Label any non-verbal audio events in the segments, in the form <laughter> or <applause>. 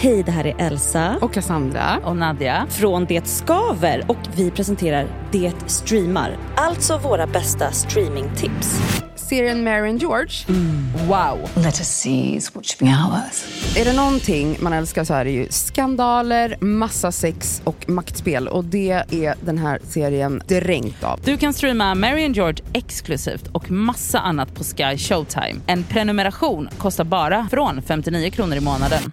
Hej, det här är Elsa. Och Cassandra. Och Nadja. Från Det Skaver. Och vi presenterar Det Streamar. Alltså våra bästa streamingtips. Serien Mary and George. Wow. Let us seize what should be ours. Är det någonting man älskar så är det ju skandaler, massa sex och maktspel. Och det är den här serien dränkt av. Du kan streama Mary and George exklusivt och massa annat på Sky Showtime. En prenumeration kostar bara från 59 kronor i månaden.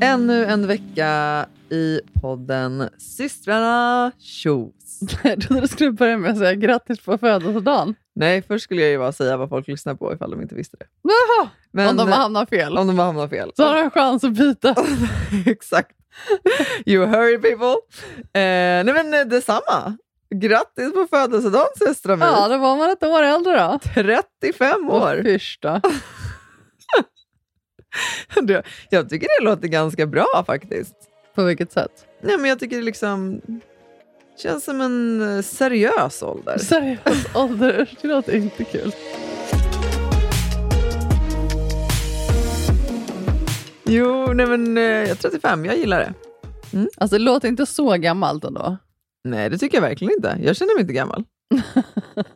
Ännu en vecka i podden Systrarna Tjos. <laughs> Jag trodde du skulle börja med att säga grattis på födelsedagen. Nej, först skulle jag ju bara säga vad folk lyssnar på ifall de inte visste det. Jaha, Men, om de hamnar fel. Om de hamnar fel. Så har du en chans att byta. <laughs> Exakt. You hurry people. Eh, nej men eh, detsamma. Grattis på födelsedagen systrar min. Ja, då var man ett år äldre då. 35 år. Och fyrsta. <laughs> <laughs> Jag tycker det låter ganska bra faktiskt. På vilket sätt? Nej, men jag tycker det liksom känns som en eh, seriös ålder. <laughs> Seriös ålder, det låter inte kul. Jo, nej men eh, jag är 35, jag gillar det. Alltså det låter inte så gammalt ändå. Nej, det tycker jag verkligen inte. Jag känner mig inte gammal.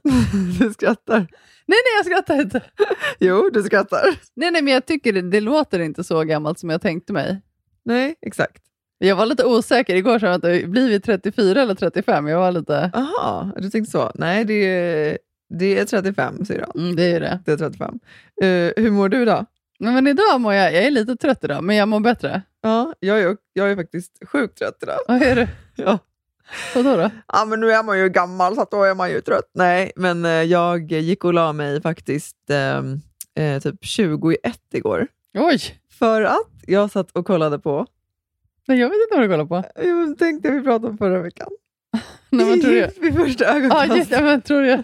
<laughs> du skrattar. Nej, nej, jag skrattar inte. <laughs> Jo, du skrattar. Nej, nej, men jag tycker det, det låter inte så gammalt som jag tänkte mig. Nej, exakt. Jag var lite osäker igår, så att det blivit 34 eller 35. Jag var lite... Aha, du tänkte så. Nej, det är, det är 35 syrran. Mm, det är det. Det är 35. Uh, hur mår du då? Men, men idag mår jag... Jag är lite trött idag, men jag mår bättre. Ja, jag är, jag är faktiskt sjukt trött idag. Vad är det? Ja. Vadå då? ja, men nu är man ju gammal så då är man ju trött. Nej, men eh, jag gick och la mig faktiskt ehm, eh, typ 20 i ett igår. Oj! För att jag satt och kollade på, Nej, jag vet inte vad du kollar på. jo, tänkte vi pratade om förra veckan. <laughs> Nej, men tror jag... <laughs> Vid första Ah, ögonkastet. just, ja, men tror jag.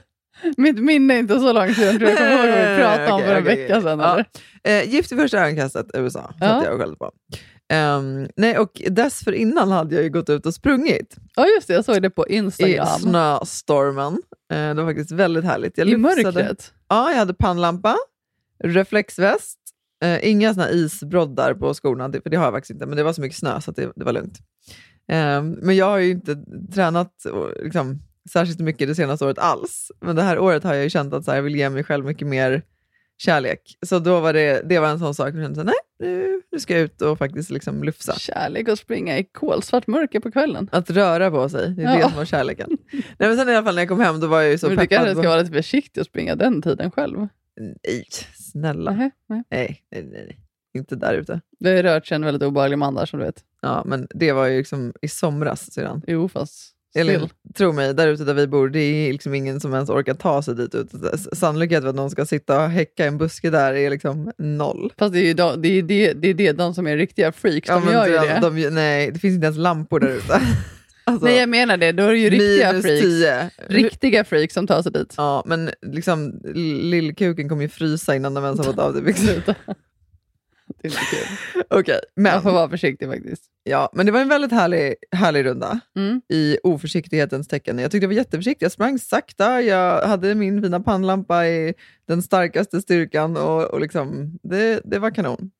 Mitt minne är inte så långt sedan. Tror jag kommer ihåg vad vi pratade om <laughs> Okej, för en okej, vecka sedan. ja. Eh, Gift i första ögonkastet, USA, Ja. satt jag och kollade på. Um, nej, och dessförinnan hade jag ju gått ut och sprungit Ja, just det. Jag såg det på i Instagram. snöstormen. Eh, det var faktiskt väldigt härligt. Jag I lufsade- mörkret. Ja, jag hade pannlampa, reflexväst, eh, inga såna isbroddar på skorna, för det har jag faktiskt inte, men det var så mycket snö så det, det var lugnt. Ehm, men jag har ju inte tränat och, liksom, särskilt mycket det senaste året alls, men det här året har jag ju känt att så här, jag vill ge mig själv mycket mer kärlek. Så då var det, det var en sån sak, jag kände så nej, nu, nu ska jag ut och faktiskt liksom lufsa. Kärlek att springa i kolsvart mörker på kvällen. Att röra på sig, det är det Ja. som var kärleken. <laughs> nej, men sen i alla fall när jag kom hem, då var jag ju så Men du peppad. kanske på- ska vara lite försiktig och springa den tiden själv. Nej, snälla. Nej. Nej, nej, nej, nej. Inte där ute. Du har ju rört sig en väldigt obehaglig man där som du vet. Ja, men det var ju liksom i somras sedan. Jo, fast Eller still. tro mig, där ute där vi bor, det är liksom ingen som ens orkar ta sig dit ut. Sannolikheten för att någon ska sitta och häcka en buske där är liksom noll. Fast det är ju de, det, är det, det, är det de som är riktiga freaks. De men gör ju de- det. De, nej, det finns inte ens lampor där ute. <laughs> Alltså, Nej, jag menar det. Då är det ju riktiga freaks. 10. Riktiga freaks som tar sig dit. Ja, men liksom lillkuken kommer ju frysa innan de ens har fått av det byxor. <laughs> Inte kul. <laughs> Okej, Man får men, vara försiktig faktiskt. ja, men det var en väldigt härlig, härlig runda. Mm. i oförsiktighetens tecken. Jag tyckte jag var jätteförsiktig. Jag sprang sakta, jag hade min fina pannlampa i den starkaste styrkan och, och liksom, det, det var kanon.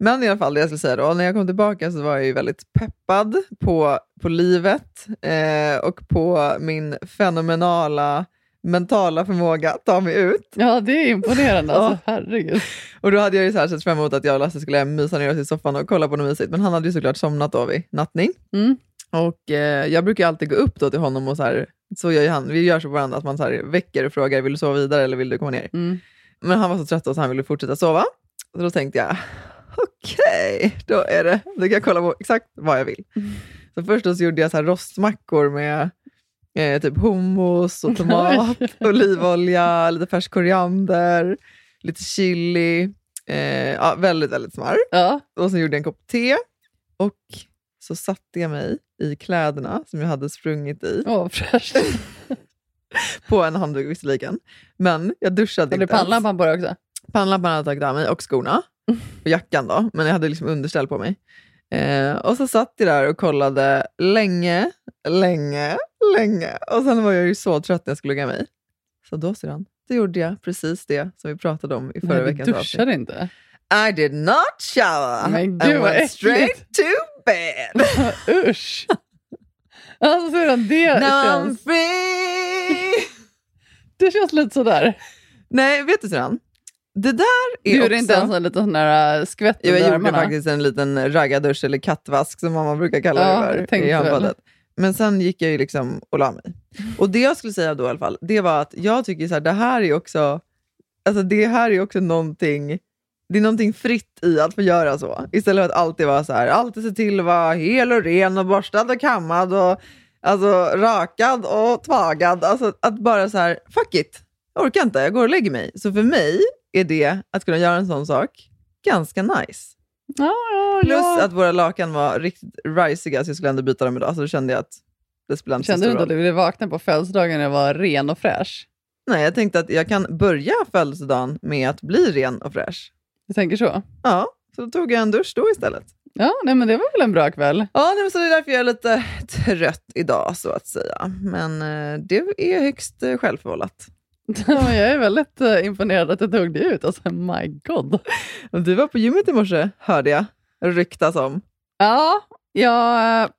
Men i alla fall, det jag skulle säga då, när jag kom tillbaka så var jag ju väldigt peppad på, på livet eh, och på min fenomenala mentala förmåga att ta mig ut. Ja, det är imponerande. Ja. Alltså, herregud. Och då hade jag ju så här sett fram emot att jag och Lasse skulle mysa ner oss i soffan och kolla på något mysigt, men han hade ju såklart somnat då vid nattning. Mm. Och eh, jag brukar alltid gå upp då till honom och så här, så gör ju han, vi gör så på varandra att man så här väcker och frågar, vill du sova vidare eller vill du komma ner? Mm. Men han var så trött så han ville fortsätta sova. Så då tänkte jag, okej, då är det, då kan jag kolla på exakt vad jag vill. Så först då så gjorde jag så här rostmackor med eh, typ hummus och <laughs> tomat, olivolja, lite färsk koriander, lite chili. Eh, ja, väldigt, väldigt smart. Ja. Och så gjorde jag en kopp te. Och så satte jag mig i kläderna som jag hade sprungit i, Åh, fräscht. <laughs> på en handduk visserligen. Men jag duschade Har du inte ens. pannlampan på dig också? Pannlampan hade jag tagit av mig och skorna. <laughs> Och jackan då, men jag hade liksom underställ på mig. Eh, och så satt jag där och kollade länge, länge, länge. Och sen var jag ju så trött när jag skulle lägga mig. Så då syrran, då gjorde jag precis det som vi pratade om i förra Nej, du veckans avsnitt. duschade inte? I did not shower Men and gud, vad went straight to bed. <laughs> Usch! Alltså syrran, det, Now I'm känns, free. <laughs> det känns lite sådär. Nej, vet du syrran? Det där är Du gjorde också... inte ens en liten sån där äh, skvätt jag gjorde armarna? faktiskt en liten raggardusch eller kattvask som mamma brukar kalla det för i handbadet. Men sen gick jag ju liksom och la mig. Och det jag skulle säga då i alla fall, det var att jag tycker så här, det här är också, alltså det här är också någonting, det är någonting fritt i att få göra så. Istället för att alltid vara så här, alltid se till att vara hel och ren och borstad och kammad och alltså, rakad och tvagad. Alltså att bara så här, fuck it, jag orkar inte, jag går och lägger mig. Så för mig är det, att kunna göra en sån sak, ganska nice. Ja, ja, Plus ja. att våra lakan var riktigt risiga, så jag skulle ändå byta dem idag. Så då kände jag att det spelar inte Kände så du stor inte att roll. du ville vakna på födelsedagen när jag var ren och fräsch? Nej, jag tänkte att jag kan börja födelsedagen med att bli ren och fräsch. Du tänker så? Ja, så då tog jag en dusch då istället. Ja, nej, men det var väl en bra kväll? Ja, nej, men så det är därför jag är lite trött idag, så att säga. Men eh, det är högst eh, självförvållat. Jag är väldigt eh, imponerad att du tog dig ut. Alltså, my god. Du var på gymmet i morse, hörde jag. Ryktas om. Ja, jag...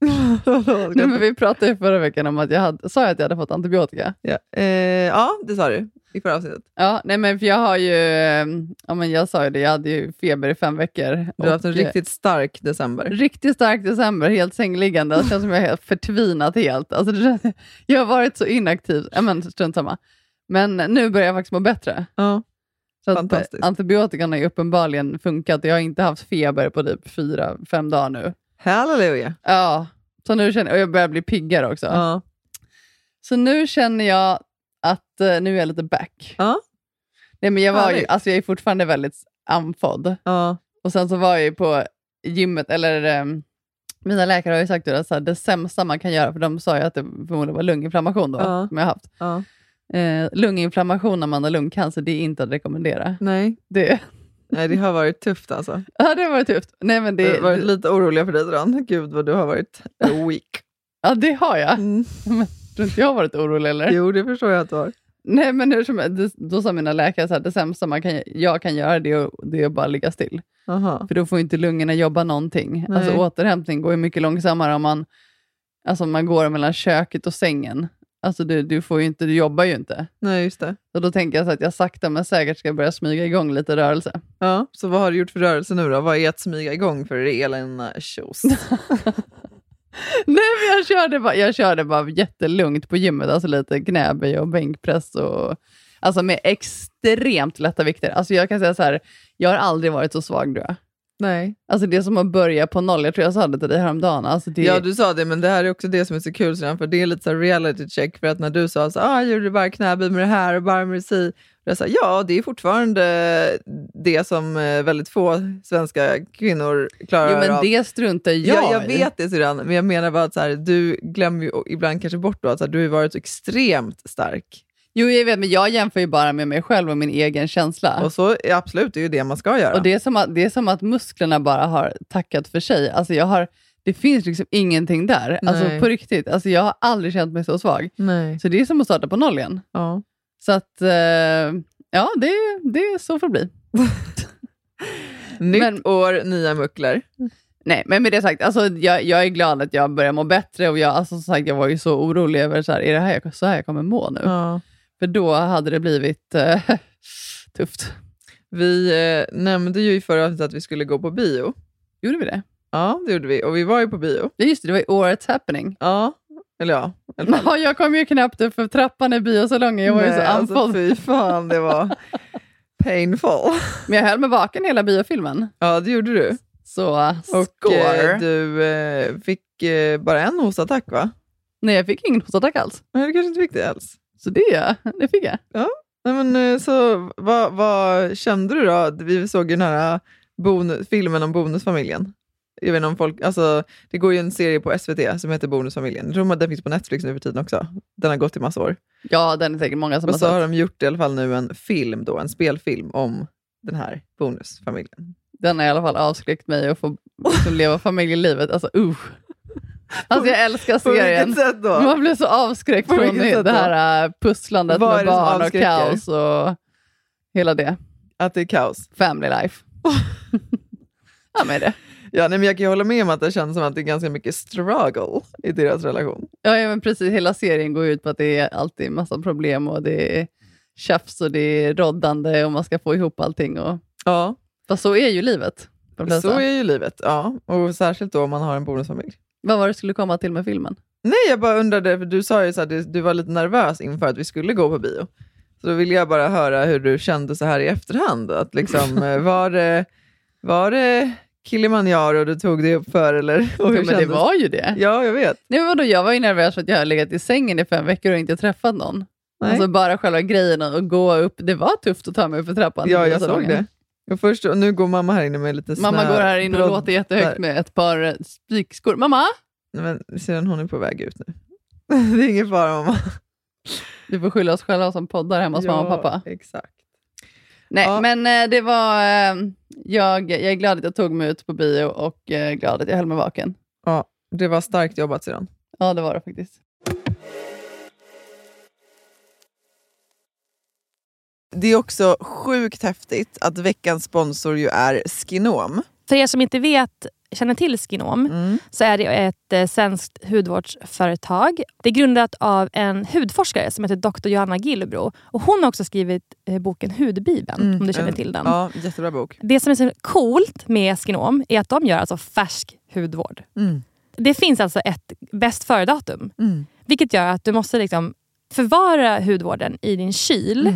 Nej, men vi <laughs> pratade ju förra veckan om att jag hade, sa jag att jag hade fått antibiotika. ja. Eh, ja, det sa du i förra avsnittet. Ja, nej men för jag har ju, eh, ja men jag sa ju det, jag hade ju feber i fem veckor. Du har haft en eh, riktigt stark december. Riktigt stark december, helt sängliggande. Det känns som jag har helt förtvinat helt. Alltså <laughs> jag har varit så inaktiv. Ja, men strunt samma. Men nu börjar jag faktiskt må bättre. Ja. Så Fantastiskt. antibiotikan har ju uppenbarligen funkat. Jag har inte haft feber på typ fyra, fem dagar nu. Halleluja. Ja, så nu känner och jag börjar bli piggare också. Ja. Så nu känner jag att eh, nu är jag lite back. Ja. Nej, men jag, var ju, Härligt. alltså jag är fortfarande väldigt andfådd. Ja. Och sen så var jag ju på gymmet, eller ehm, mina läkare har ju sagt att så här, det sämsta man kan göra, för de sa ju att det förmodligen var lunginflammation då, Ja. som jag har haft. Ja. Eh, lunginflammation när man har lungcancer, det är inte att rekommendera. Nej. Det, Nej, det har varit tufft alltså. ja, det har varit tufft. Nej, men Det, det, har varit lite oroliga för dig Dran. Gud vad du har varit weak. ja, det har jag. Mm. Men tror inte jag har varit orolig eller? Jo, det förstår jag att du har. Nej, men hur som, då sa mina läkare att det sämsta man kan, jag kan göra det är, det är att bara ligga still. Aha. För då får inte lungorna jobba någonting. Nej. Alltså återhämtning går ju mycket långsammare om man, alltså man går mellan köket och sängen. Alltså du, du, får ju inte, du jobbar ju inte. Nej, just det. Så då tänker jag så att jag sakta men säkert ska börja smyga igång lite rörelse. Ja, så vad har du gjort för rörelse nu då? Vad är att smyga igång för Elin Kjos? <laughs> Nej, men jag körde, bara, jag körde bara jättelugnt på gymmet, alltså lite knäböj och bänkpress. Och, alltså med extremt lätta vikter. Alltså jag kan säga så här, jag har aldrig varit så svag tror jag. Nej. Alltså det är som att börja på noll. Jag tror jag sa det till dig häromdagen. Alltså det, Ja, du sa det, men det här är också det som är så kul, för det är lite så reality check, för att när du sa så ah, jag gjorde bara knäböj med det här och bara med det. Jag sa, ja, det är fortfarande det som eh, väldigt få svenska kvinnor klarar jo, men av. det struntar jag Ja, jag vet det syrran, men jag menar bara att så här, du glömmer ju ibland kanske bort då att här, du har varit extremt stark. Jo, jag vet, men jag jämför ju bara med mig själv och min egen känsla. Och så absolut, det är ju det man ska göra. Och det är, som att, det är som att musklerna bara har tackat för sig. Alltså jag har, det finns liksom ingenting där. Alltså på riktigt. Alltså jag har aldrig känt mig så svag. Nej. Så det är som att starta på noll igen. Ja. Så att, eh, ja, det, det är så får det bli. <laughs> Nytt Men- år, nya muckler. Nej, men med det sagt, alltså, jag, jag är glad att jag börjar må bättre och jag, alltså, som sagt, jag var ju så orolig över så här, är det här jag, så här jag kommer må nu? Ja. För då hade det blivit eh, <laughs> tufft. Vi eh, nämnde ju i förra avsnittet att vi skulle gå på bio. Gjorde vi det? Ja, det gjorde vi. Och vi var ju på bio. Ja, just det, det var ju årets happening. Ja, eller ja. fall. Ja, jag kom ju knappt upp för trappan i biosalongen, jag var ju så Nej, alltså, andfådd. fy fan, det var <laughs> painful. Men jag höll mig vaken hela biofilmen. Ja, det gjorde du. Så Och score. eh, du eh, fick eh, bara en hostattack, va? Nej, jag fick ingen hostattack alls. Nej, du kanske inte fick det alls. Så det, det fick jag. Nej, men, eh, så, vad, vad kände du då? Vi såg ju den här bonus, filmen om bonusfamiljen. Jag vet inte om folk, alltså, det går ju en serie på SVT som heter Bonusfamiljen. Jag tror att den finns på Netflix nu för tiden också. Den har gått i massa år. Ja, den är säkert många som Och har så har de gjort i alla fall nu en film, då, en spelfilm om den här bonusfamiljen. Den har i alla fall avskräckt mig att få liksom, leva familjelivet. Alltså, uh. Alltså jag älskar På serien. vilket sätt då? Man blir så avskräckt På från det, sätt då? här äh, pusslandet Vad är med barn och kaos och hela det. Att det är kaos? Family life. <laughs> ja, men det. Ja, nej, men jag kan ju hålla med om att det känns som att det är ganska mycket struggle i deras relation. Ja, ja, men precis. Hela serien går ut på att det är alltid massa problem och det är tjafs och det är roddande och man ska få ihop allting. Och... Ja, Fast så är ju livet. så är ju livet. Ja. Och särskilt då om man har en bonusfamilj. Vad var det du skulle komma till med filmen? Nej, jag bara undrade, för du sa ju så här, du, var lite nervös inför att vi skulle gå på bio. Så då ville jag bara höra hur du kände så här i efterhand. Att liksom, <laughs> eh, var, det, var det Kilimanjaro du tog dig upp för? Eller, och <laughs> hur Ja, men det var ju det. Ja, jag vet. Nej, men vadå, jag var ju nervös för att jag har legat i sängen i fem veckor och inte träffat någon. Nej. Alltså bara själva grejen att gå upp, det var tufft att ta mig upp för trappan. ja, jag såg det. Och, först, nu går mamma här inne med lite snö. Mamma går här inne och låter jättehögt med ett par eh, spikskor. Mamma, Nej, Men sedan hon är på väg ut nu. <laughs> det är ingen fara mamma. vi får skylla oss själva som poddar hemma hos mamma och pappa. exakt. Nej, Ja. men eh, det var... eh, Jag, jag är glad att jag tog mig ut på bio och glad att jag höll mig vaken. Ja, det var starkt jobbat sedan. Ja, det var det faktiskt. Det är också sjukt häftigt att veckans sponsor ju är Skinom. För er som inte vet, känner till Skinom Mm. så är det ett eh, svenskt hudvårdsföretag. Det är grundat av en hudforskare som heter Dr. Johanna Gillbro. Och hon har också skrivit eh, boken Hudbibeln, om du känner till den. Ja, jättebra bok. Det som är så coolt med Skinom är att de gör alltså färsk hudvård. Mm. Det finns alltså ett bäst före-datum. Mm. Vilket gör att du måste liksom förvara hudvården i din kyl.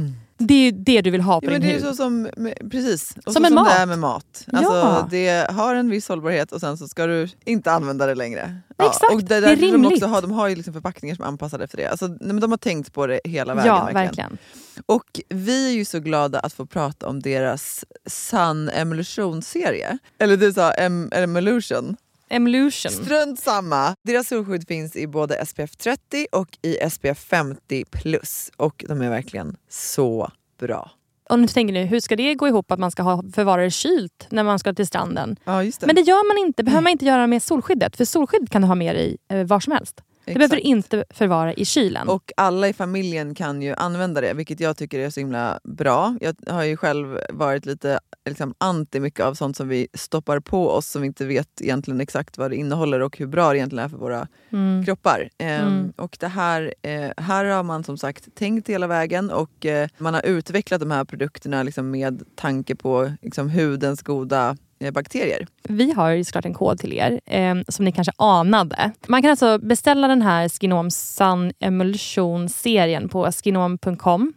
Det är det du vill ha på Ja, men din det är ju hud. så som, precis. Och Som så med som mat. det är med mat. Alltså, Ja. Det har en viss hållbarhet och sen så ska du inte använda det längre. Exakt, och det, det är där de, rimligt. också har, de har ju liksom förpackningar som är anpassade efter det. Alltså, nej, men de har tänkt på det hela vägen. Ja, verkligen. verkligen. Och vi är ju så glada att få prata om deras Sun Emulsion-serie. Eller du sa em, Emulsion. Emulsion. Strunt samma. Deras solskydd finns i både SPF 30 och i SPF 50 plus. Och de är verkligen så bra. Och nu tänker ni, hur ska det gå ihop att man ska ha förvara det kylt när man ska till stranden? Ja, det. Men det gör man inte, behöver man inte göra med solskyddet. För solskydd kan du ha med dig eh, var som helst. Det Exakt. behöver du inte förvara i kylen. Och alla i familjen kan ju använda det, vilket jag tycker är så himla bra. Jag har ju själv varit lite liksom, anti mycket av sånt som vi stoppar på oss som vi inte vet egentligen exakt vad det innehåller och hur bra det egentligen är för våra Mm. kroppar. Ehm, Mm. Och det här, eh, här har man som sagt tänkt hela vägen och eh, man har utvecklat de här produkterna liksom, med tanke på liksom, hudens goda bakterier. Vi har ju såklart en kod till er eh, som ni kanske anade. Man kan alltså beställa den här Skinom Sun Emulsion-serien på skinom.com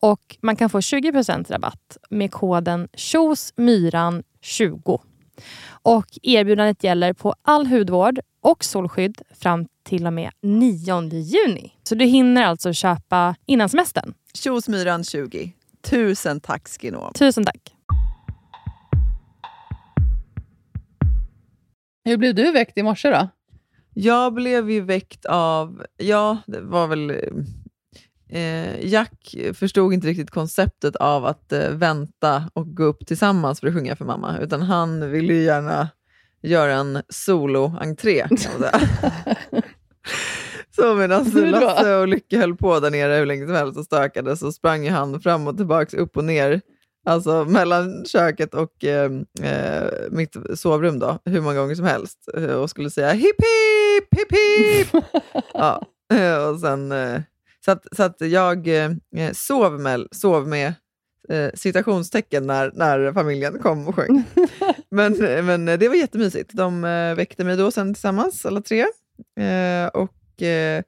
och man kan få 20% rabatt med koden TJOSMYRAN20. Och erbjudandet gäller på all hudvård och solskydd fram till och med 9 juni. Så du hinner alltså köpa innan semestern. Tjosmyran 20. Tusen tack Skinom. Tusen tack. Hur blev du väckt i morse då? Jag blev ju väckt av, ja det var väl, eh, Jack förstod inte riktigt konceptet av att eh, vänta och gå upp tillsammans för att sjunga för mamma, utan han ville ju gärna göra en solo-entré. <laughs> Så medan? Lasse och Lycke höll på där nere hur länge som helst och stökade så sprang ju han fram och tillbaka, upp och ner, alltså mellan köket och eh, eh, mitt sovrum då, hur många gånger som helst eh, och skulle säga hipp hipp, hipp hipp. <laughs> ja, eh, och sen, eh, så, att, så att jag sov med, sov med eh, citationstecken när, när familjen kom och sjöng. <laughs> men, men det var jättemysigt. De väckte mig då sen tillsammans, alla tre. Eh, och eh,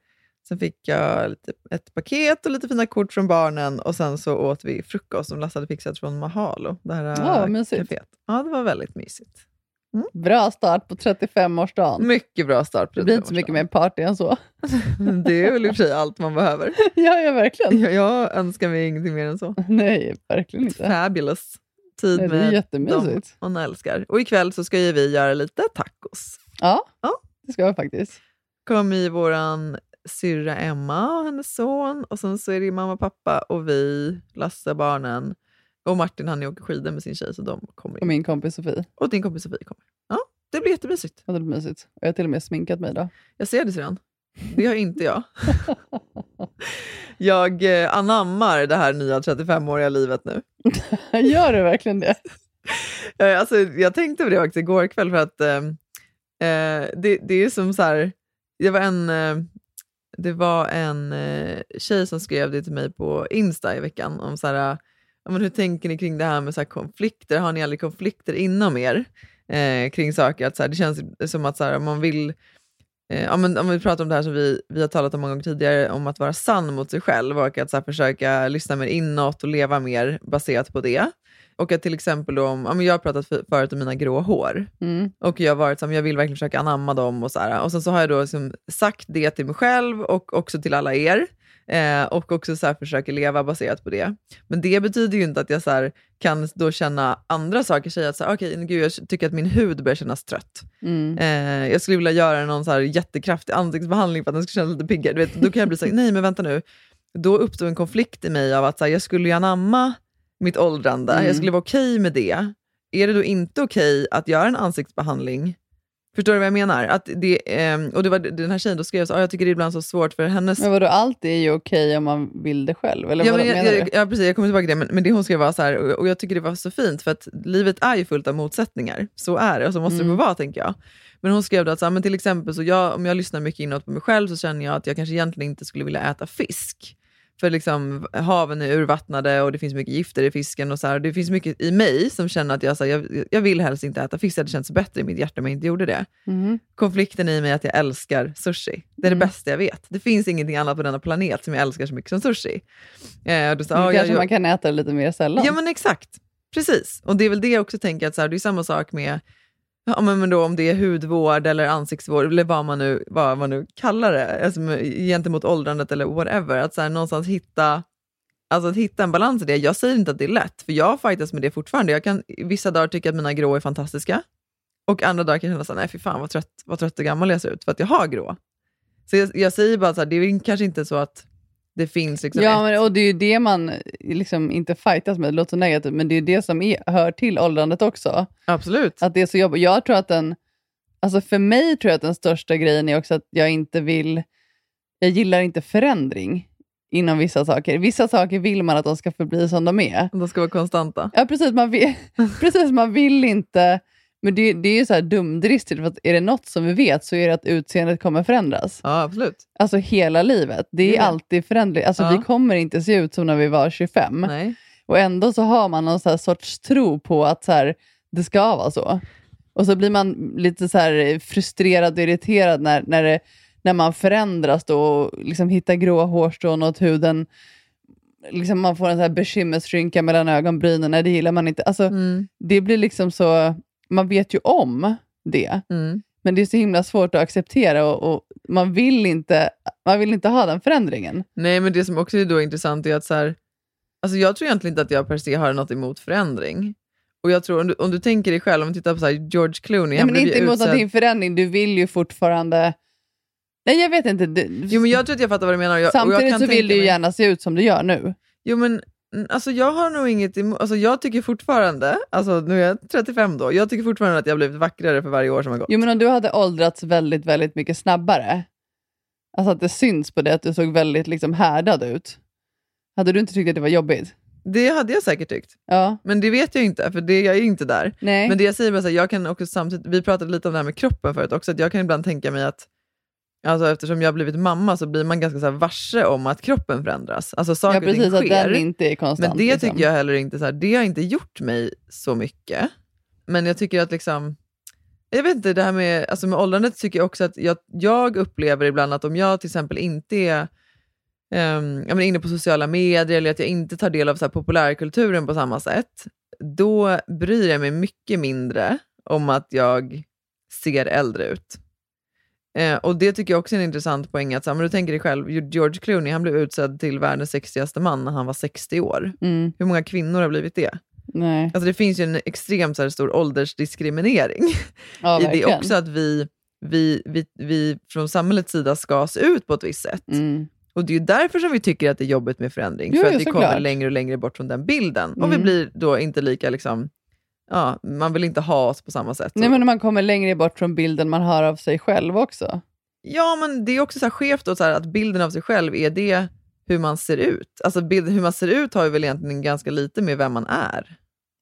Sen fick jag lite, ett paket och lite fina kort från barnen och sen så åt vi frukost som Lasse hade fixat från Mahalo. Det här Ja, mysigt. kaféet. Ja, det var väldigt mysigt. Bra start på 35-årsdagen. Mycket bra start på Det blir inte så mycket mer party än så. <laughs> Det är väl i och för sig allt man behöver. <laughs> ja, ja, verkligen. Jag, jag önskar mig ingenting mer än så. Nej, verkligen inte. Fabulous. tid Nej, det är med jättemysigt. dem hon älskar. Och ikväll så ska ju vi göra lite tacos. Ja, Ja. det ska jag faktiskt. kom i våran syrra Emma och hennes son och sen så är det mamma, pappa och vi, Lasse, barnen och Martin han åker skidor med sin tjej så de kommer Och in. min kompis Sofie. Och din kompis Sofie kommer. Ja, det blir jättemysigt. Ja, det blir mysigt. Jag har till och med sminkat mig idag. Jag ser det syrran. Det har inte jag. <laughs> jag eh, anammar det här nya 35-åriga livet nu. <laughs> Gör du verkligen det? <laughs> Alltså, jag tänkte på det faktiskt igår kväll för att eh, eh, det, det är som så här, det var en, eh, det var en eh, tjej som skrev det till mig på Insta i veckan om så här, men hur tänker ni kring det här med så här konflikter? Har ni aldrig konflikter inom er eh, kring saker? Att så här, det känns som att så här, om man vill Eh, ja, men om vi pratar om det här som vi, vi har talat om många gånger tidigare, om att vara sann mot sig själv och att så här, försöka lyssna mer inåt och leva mer baserat på det. Och att till exempel om, ja, men jag har pratat för, förut om mina grå hår Mm. och jag har varit som jag vill verkligen försöka anamma dem och så här. Och sen så har jag då liksom sagt det till mig själv och också till alla er. Eh, och också så här försöker leva baserat på det. Men det betyder ju inte att jag så här kan då känna andra saker, säga att så här, okej, gud, jag tycker att min hud börjar kännas trött. Mm. Eh, jag skulle vilja göra någon så här jättekraftig ansiktsbehandling för att den ska kännas lite piggare. Du vet, då kan jag bli så här, nej men vänta nu. Då uppstår en konflikt i mig av att så jag skulle ju anamma mitt åldrande, Mm. jag skulle vara okej med det. Är det då inte okej att göra en ansiktsbehandling? Förstår du vad jag menar? Att det, ehm, och det var den här tjejen då skrev så, ah, jag tycker det är ibland så svårt för hennes Men vadå, allt är ju okej om man vill det själv? Eller Ja, vad men jag, menar jag, du? ja, precis, jag kommer tillbaka till det, men, men det hon skrev var så här, och och jag tycker det var så fint, för att livet är ju fullt av motsättningar. Så är det, och så måste det Mm. få vara, tänker jag. Men hon skrev då att så här, men till exempel, så jag, om jag lyssnar mycket inåt på mig själv så känner jag att jag kanske egentligen inte skulle vilja äta fisk. För liksom, haven är urvattnade och det finns mycket gifter i fisken. och så här, Det finns mycket i mig som känner att jag, så här, jag, jag vill helst inte äta fisk. Det hade känts bättre i mitt hjärta om jag inte gjorde det Mhm. konflikten i mig är att jag älskar sushi. Det är Mm. det bästa jag vet. Det finns ingenting annat på denna planet som jag älskar så mycket som sushi. Eh, och då Nu ah, kanske jag, man kan äta det lite mer sällan. Ja men exakt, precis. Och det är väl det jag också tänker, att så här, det är samma sak med Ja, men, men då, om det är hudvård eller ansiktsvård, eller vad man nu, vad man nu kallar det, alltså, gentemot åldrandet eller whatever, att så här, någonstans hitta, alltså, att hitta en balans i det. Jag säger inte att det är lätt, för jag fightas med det fortfarande. Jag kan vissa dagar tycka att mina grå är fantastiska, och andra dagar kan jag känna så här, nej fy fan vad trött, vad trött och gammal jag ser ut, för att jag har grå. Så jag, jag säger bara så här, det är kanske inte så att det finns liksom Ja, ett, men, och det är ju det man liksom inte fightas med, det låter så negativt, men det är ju det som är, hör till åldrandet också. absolut. Att det är så jobbigt. Jag tror att den, alltså för mig tror jag att den största grejen är också att jag inte vill, jag gillar inte förändring inom vissa saker. Vissa saker vill man att de ska förbli som de är. De ska vara konstanta. Ja, precis. Man vill, <laughs> precis, man vill inte... Men det, det är ju så här dumdristigt, för att är det något som vi vet så är det att utseendet kommer förändras. Ja, absolut. Alltså hela livet. Det är det. alltid förändring. Alltså, Ja. Vi kommer inte se ut som när vi var 25. Nej. Och ändå så har man någon så här sorts tro på att så här, det ska vara så. Och så blir man lite så frustrerad och irriterad när, när, det, när man förändras då och liksom hittar gråa hårstrån och huden liksom man får en så här bekymmersrynka mellan ögonbrynen. Nej, det gillar man inte. Alltså, Mm. Det blir liksom så... Man vet ju om det, Mm. men det är så himla svårt att acceptera och, och man, vill inte, man vill inte ha den förändringen. Nej, men det som också är då intressant är att så här, alltså jag tror egentligen inte att jag per se har något emot förändring. Och jag tror, om du, om du tänker dig själv, om vi tittar på så här, George Clooney, Nej, men inte emot utsedd- din förändring, du vill ju fortfarande... Nej, jag vet inte. Du, Jo, men jag tror att jag fattar vad du menar. Jag, jag samtidigt kan så vill du ju mig- gärna se ut som du gör nu. Jo, men alltså jag har nog inget emot, alltså jag tycker fortfarande, alltså nu är jag 35 då, jag tycker fortfarande att jag har blivit vackrare för varje år som har gått. Jo, men om du hade åldrats väldigt, väldigt mycket snabbare, alltså att det syns på det att du såg väldigt liksom härdad ut, hade du inte tyckt att det var jobbigt? Det hade jag säkert tyckt, Ja. men det vet jag inte, för det, jag är inte där. Nej. Men det jag säger bara så här, jag kan också samtidigt, vi pratade lite om det här med kroppen förut också, att jag kan ibland tänka mig att Alltså eftersom jag har blivit mamma så blir man ganska så varse om att kroppen förändras. Alltså saker ja, precis. Att den inte är konstant. Men det liksom. tycker jag heller inte, så här, det har inte gjort mig så mycket. Men jag tycker att liksom, jag vet inte, det här med, alltså med åldrandet tycker jag också att jag, jag upplever ibland att om jag till exempel inte är um, jag menar, inne på sociala medier eller att jag inte tar del av så här, populärkulturen på samma sätt, då bryr jag mig mycket mindre om att jag ser äldre ut. Eh, och det tycker jag också är en intressant poäng. Att, så men du tänker dig själv, George Clooney han blev utsedd till världens sexigaste man när han var 60 år. Mm. Hur många kvinnor har blivit det? Nej. Alltså det finns ju en extremt så här, stor åldersdiskriminering <laughs> Ja, i det också, att vi, vi, vi, vi från samhällets sida ska se ut på ett visst sätt. Mm. Och det är ju därför som vi tycker att det är jobbigt med förändring, Jo, för att vi kommer längre och längre bort från den bilden. Och vi Mm. blir då inte lika, liksom, ja, man vill inte ha oss på samma sätt. Nej, men när man kommer längre bort från bilden man har av sig själv också. Ja, men det är också så här skevt då, så här, att bilden av sig själv, är det hur man ser ut? Alltså bilden, hur man ser ut har ju väl egentligen ganska lite med vem man är.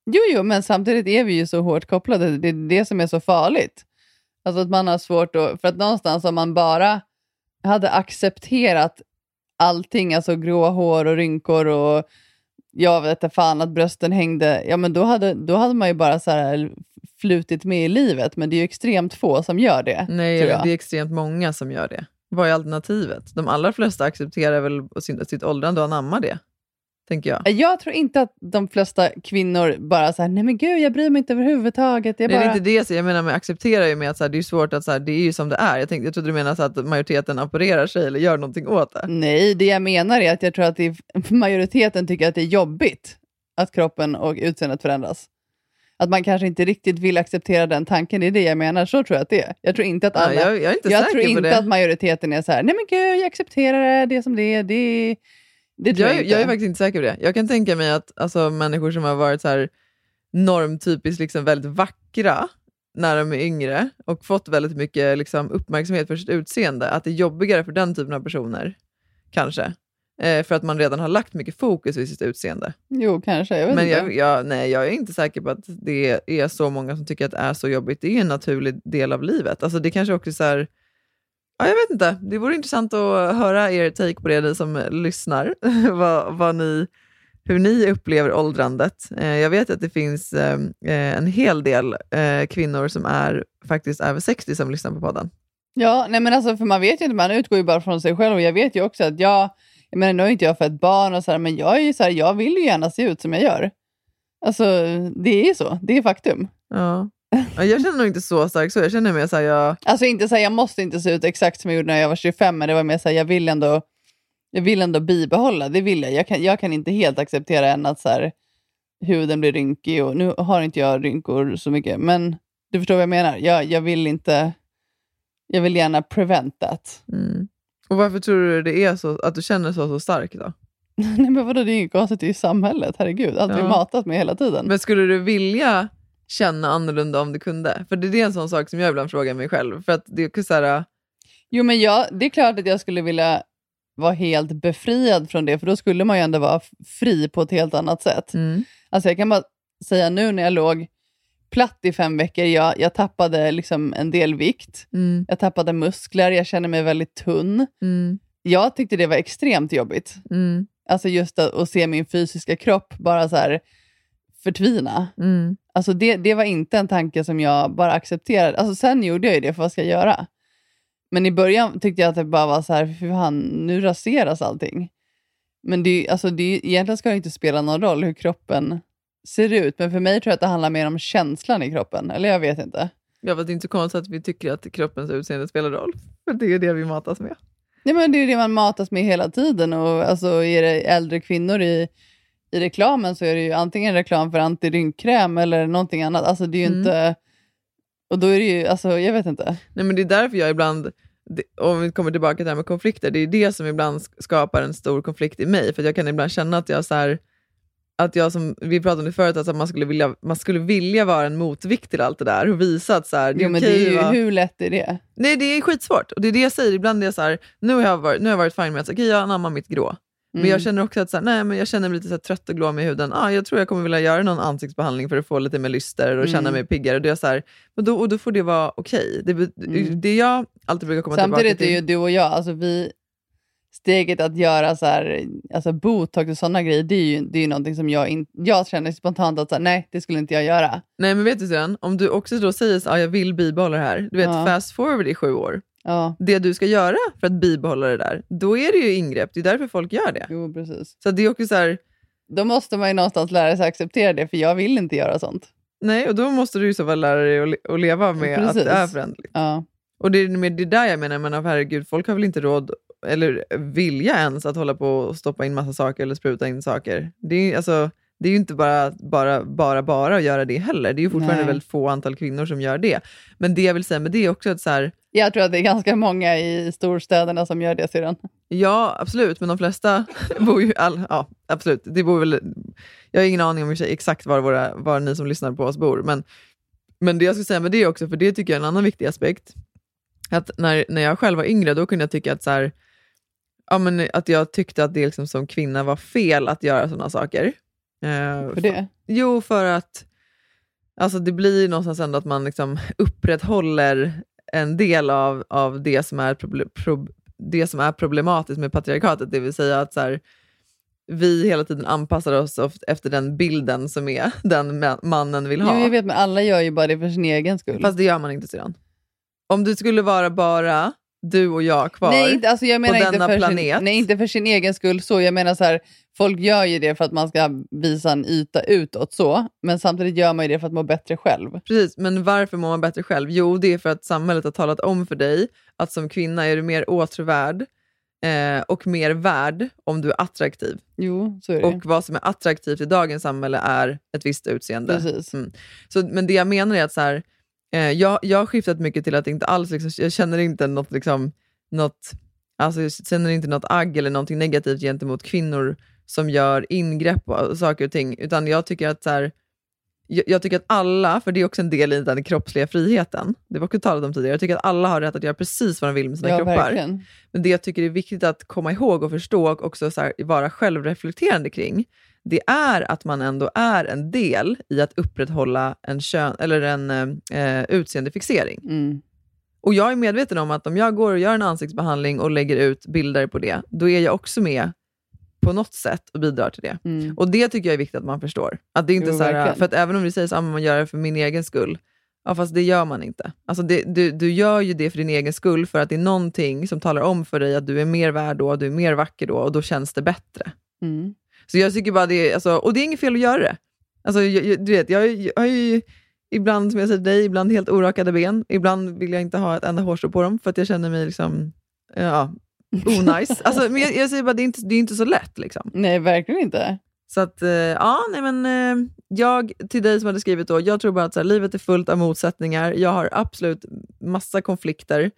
Jo, jo, men samtidigt är vi ju så hårt kopplade. Det är det som är så farligt. Alltså att man har svårt att... För att någonstans om man bara hade accepterat allting, alltså gråa hår och rynkor och jag vet inte fan att brösten hängde, ja men då hade, då hade man ju bara så här flutit med i livet. Men det är ju extremt få som gör det. Nej, det är extremt många som gör det. Vad är alternativet? De allra flesta accepterar väl sitt åldrande och anammar det, tänker jag. Jag tror inte att de flesta kvinnor bara så här, nej men gud jag bryr mig inte överhuvudtaget. Jag bara... det är inte det, så jag menar med acceptera ju med att så här, det är svårt att så här, det är ju som det är. Jag, tänkte, jag trodde du menade så att majoriteten opererar sig eller gör någonting åt det. Nej, det jag menar är att jag tror att är, <laughs> majoriteten tycker att det är jobbigt att kroppen och utseendet förändras. Att man kanske inte riktigt vill acceptera den tanken, det är det jag menar. Så tror jag att det är. Jag tror inte att Ja, alla... jag, jag är inte jag säker tror på inte det. att majoriteten är så här, nej men gud, jag accepterar det, det är som det är. Det, det tror jag, jag, är- inte. jag är faktiskt inte säker på det. Jag kan tänka mig att alltså, människor som har varit så här normtypiskt liksom väldigt vackra när de är yngre och fått väldigt mycket liksom, uppmärksamhet för sitt utseende, att det är jobbigare för den typen av personer, kanske. Eh, för att man redan har lagt mycket fokus vid sitt utseende. Jo, kanske. Jag Men jag, jag, nej, jag är inte säker på att det är så många som tycker att det är så jobbigt. Det är en naturlig del av livet. Alltså, det kanske också är så här, ja, jag vet inte. Det vore intressant att höra er take på det, ni som lyssnar. <laughs> vad, vad ni, hur ni upplever åldrandet. Eh, jag vet att det finns eh, eh, en hel del eh, kvinnor som är faktiskt över 60 som lyssnar på podden. Ja, nej men alltså för man vet ju inte, man utgår ju bara från sig själv och jag vet ju också att jag, jag menar nu har inte jag fött barn och så här, men jag är ju så här, jag vill ju gärna se ut som jag gör. Alltså det är ju så, det är faktum. Ja. Ja, Jag känner nog inte så starkt så. Jag känner mer så här, jag, Alltså inte så här, jag måste inte se ut exakt som jag gjorde när jag var 25, men det var mer så här, jag vill ändå, jag vill ändå bibehålla, det vill jag. Jag kan, jag kan inte helt acceptera än att så här, huden blir rynkig och nu har inte jag rynkor så mycket, men du förstår vad jag menar. Jag, jag vill inte, jag vill gärna prevent that. mm. Och varför tror du det är så, att du känner så, så starkt då? <laughs> Nej men vadå, det är inget konstigt, det är ju samhället, herregud. Allt vi Ja. matat med hela tiden. Men skulle du vilja känna annorlunda om du kunde? För det är en sån sak som jag ibland frågar mig själv. För att det är så här, Jo men jag, det är klart att jag skulle vilja vara helt befriad från det, för då skulle man ju ändå vara fri på ett helt annat sätt. mm, Alltså jag kan bara säga nu när jag låg platt i fem veckor, jag, jag tappade liksom en del vikt, mm, jag tappade muskler, jag känner mig väldigt tunn. mm, Jag tyckte det var extremt jobbigt. mm, Alltså just att, att se min fysiska kropp bara så här förtvina. mm. Alltså det, det var inte en tanke som jag bara accepterade. Alltså sen gjorde jag ju det, för vad ska jag göra? Men i början tyckte jag att det bara var så här, fy fan, nu raseras allting. Men det, alltså det, egentligen ska det inte spela någon roll hur kroppen ser ut, men för mig tror jag att det handlar mer om känslan i kroppen. Eller jag vet inte. Ja, för det är inte så konstigt att vi tycker att kroppens utseende spelar roll. För det är det vi matas med. Nej, men det är det man matas med hela tiden. Och alltså, är det äldre kvinnor i, i reklamen så är det ju antingen reklam för antirynkkräm eller någonting annat. Alltså det är ju Mm. inte... Och då är det ju, alltså jag vet inte. Nej, men det är därför jag ibland, om vi kommer tillbaka till det här med konflikter, det är det som ibland sk- skapar en stor konflikt i mig. För jag kan ibland känna att jag så här, att jag som vi pratade om det förut, alltså att man skulle, vilja, man skulle vilja vara en motvikt till allt det där och visa att så här, det är Jo, men okej det är ju, att vara- hur lätt är det? Nej, det är skitsvårt. Och det är det jag säger. Ibland är jag så här, nu har jag varit, nu har jag varit fine med att okej, jag anammar mitt grå. Men Mm. jag känner också att så här, nej, men jag känner mig lite så trött och glåmig i huden. Ah, jag tror jag kommer vilja göra någon ansiktsbehandling för att få lite mer lyster och känna Mm. mig piggare. Och, det är så här, och, då, och då får det vara okej. Det, Mm. det jag alltid brukar komma Samtidigt tillbaka är till... ju du och jag, alltså vi, steget att göra så här, alltså botox och sådana grejer, det är ju, det är ju någonting som jag, in, jag känner spontant att så här, nej, det skulle inte jag göra. Nej men vet du sen, om du också då säger att ah, jag vill bibehålla det här. Du vet, Ja. fast forward i sju år. Ja, Det du ska göra för att bibehålla det där, då är det ju ingrepp. Det är därför folk gör det. jo precis. Så det är också så här, Då måste man ju någonstans lära sig acceptera det, för jag vill inte göra sånt. nej, och då måste du ju så fall lära dig att, le- att leva med att Precis. det är föränderligt. Ja. Och det är med det där jag menar, menar herregud, folk har väl inte råd eller vilja ens att hålla på och stoppa in massa saker eller spruta in saker. Det är, alltså, det är ju inte bara, bara, bara, bara att göra det heller. Det är ju fortfarande Nej. väldigt få antal kvinnor som gör det. Men det jag vill säga med det är också att så här, Jag tror att det är ganska många i storstäderna som gör det sedan. Ja, absolut, men de flesta <laughs> bor ju... All, ja, absolut. Det bor väl, jag har ingen aning om för exakt var, våra, var ni som lyssnar på oss bor, men, men det jag ska säga med det också, för det tycker jag är en annan viktig aspekt, att när, när jag själv var yngre, då kunde jag tycka att, så här, ja, men att jag tyckte att det liksom som kvinna var fel att göra sådana saker. Eh, För det. Jo, för att alltså det blir någonstans ändå att man liksom upprätthåller en del av, av det, som är prob- det som är problematiskt med patriarkatet, det vill säga att så här, vi hela tiden anpassar oss efter den bilden som är <laughs> den ma- mannen vill ha. Jo, jag vet, men alla gör ju bara det för sin egen skull. Fast det gör man inte sedan. Om det skulle vara bara du och jag kvar nej, inte, alltså jag menar på inte denna för planet. Sin, nej, inte för sin egen skull. så. Jag menar så här, folk gör ju det för att man ska visa en yta utåt, så. men samtidigt gör man ju det för att må bättre själv. Precis, men varför mår man bättre själv? Jo, det är för att samhället har talat om för dig att som kvinna är du mer åtråvärd eh, och mer värd om du är attraktiv. Jo, så är det. Och vad som är attraktivt i dagens samhälle är ett visst utseende. Precis. Mm. Så, men det jag menar är att så här, eh, jag, jag har skiftat mycket till att inte alls, liksom, jag känner inte något, liksom, något, alltså, jag känner inte något agg eller någonting negativt gentemot kvinnor som gör ingrepp och saker och ting, utan jag tycker att så här, jag, jag tycker att alla, för det är också en del i den kroppsliga friheten, det var också talat om tidigare, jag tycker att alla har rätt att göra precis vad de vill med sina ja, kroppar. verkligen. Men det jag tycker är viktigt att komma ihåg och förstå och också så här, vara självreflekterande kring, det är att man ändå är en del i att upprätthålla en, kön, eller en eh, utseendefixering. Mm. Och jag är medveten om att om jag går och gör en ansiktsbehandling och lägger ut bilder på det, då är jag också med på något sätt och bidrar till det. Mm. Och det tycker jag är viktigt att man förstår. Att det är inte Jo, så här, för att även om vi säger att man gör det för min egen skull, ja, fast det gör man inte. Alltså det, du, du gör ju det för din egen skull för att det är någonting som talar om för dig att du är mer värd då, du är mer vacker då och då känns det bättre. Mm. Så jag tycker bara det är, alltså, och det är inget fel att göra det. Alltså, jag, du vet, jag, jag har ju ibland, som jag säger till dig, ibland helt orakade ben. Ibland vill jag inte ha ett enda hårstrå på dem för att jag känner mig liksom, ja, onajs. <laughs> alltså, men jag, jag säger bara, det är inte, det är inte så lätt. Liksom. Nej, verkligen inte. Så att, eh, ja, nej men eh, jag, till dig som hade skrivit då, jag tror bara att så här, livet är fullt av motsättningar. Jag har absolut massa konflikter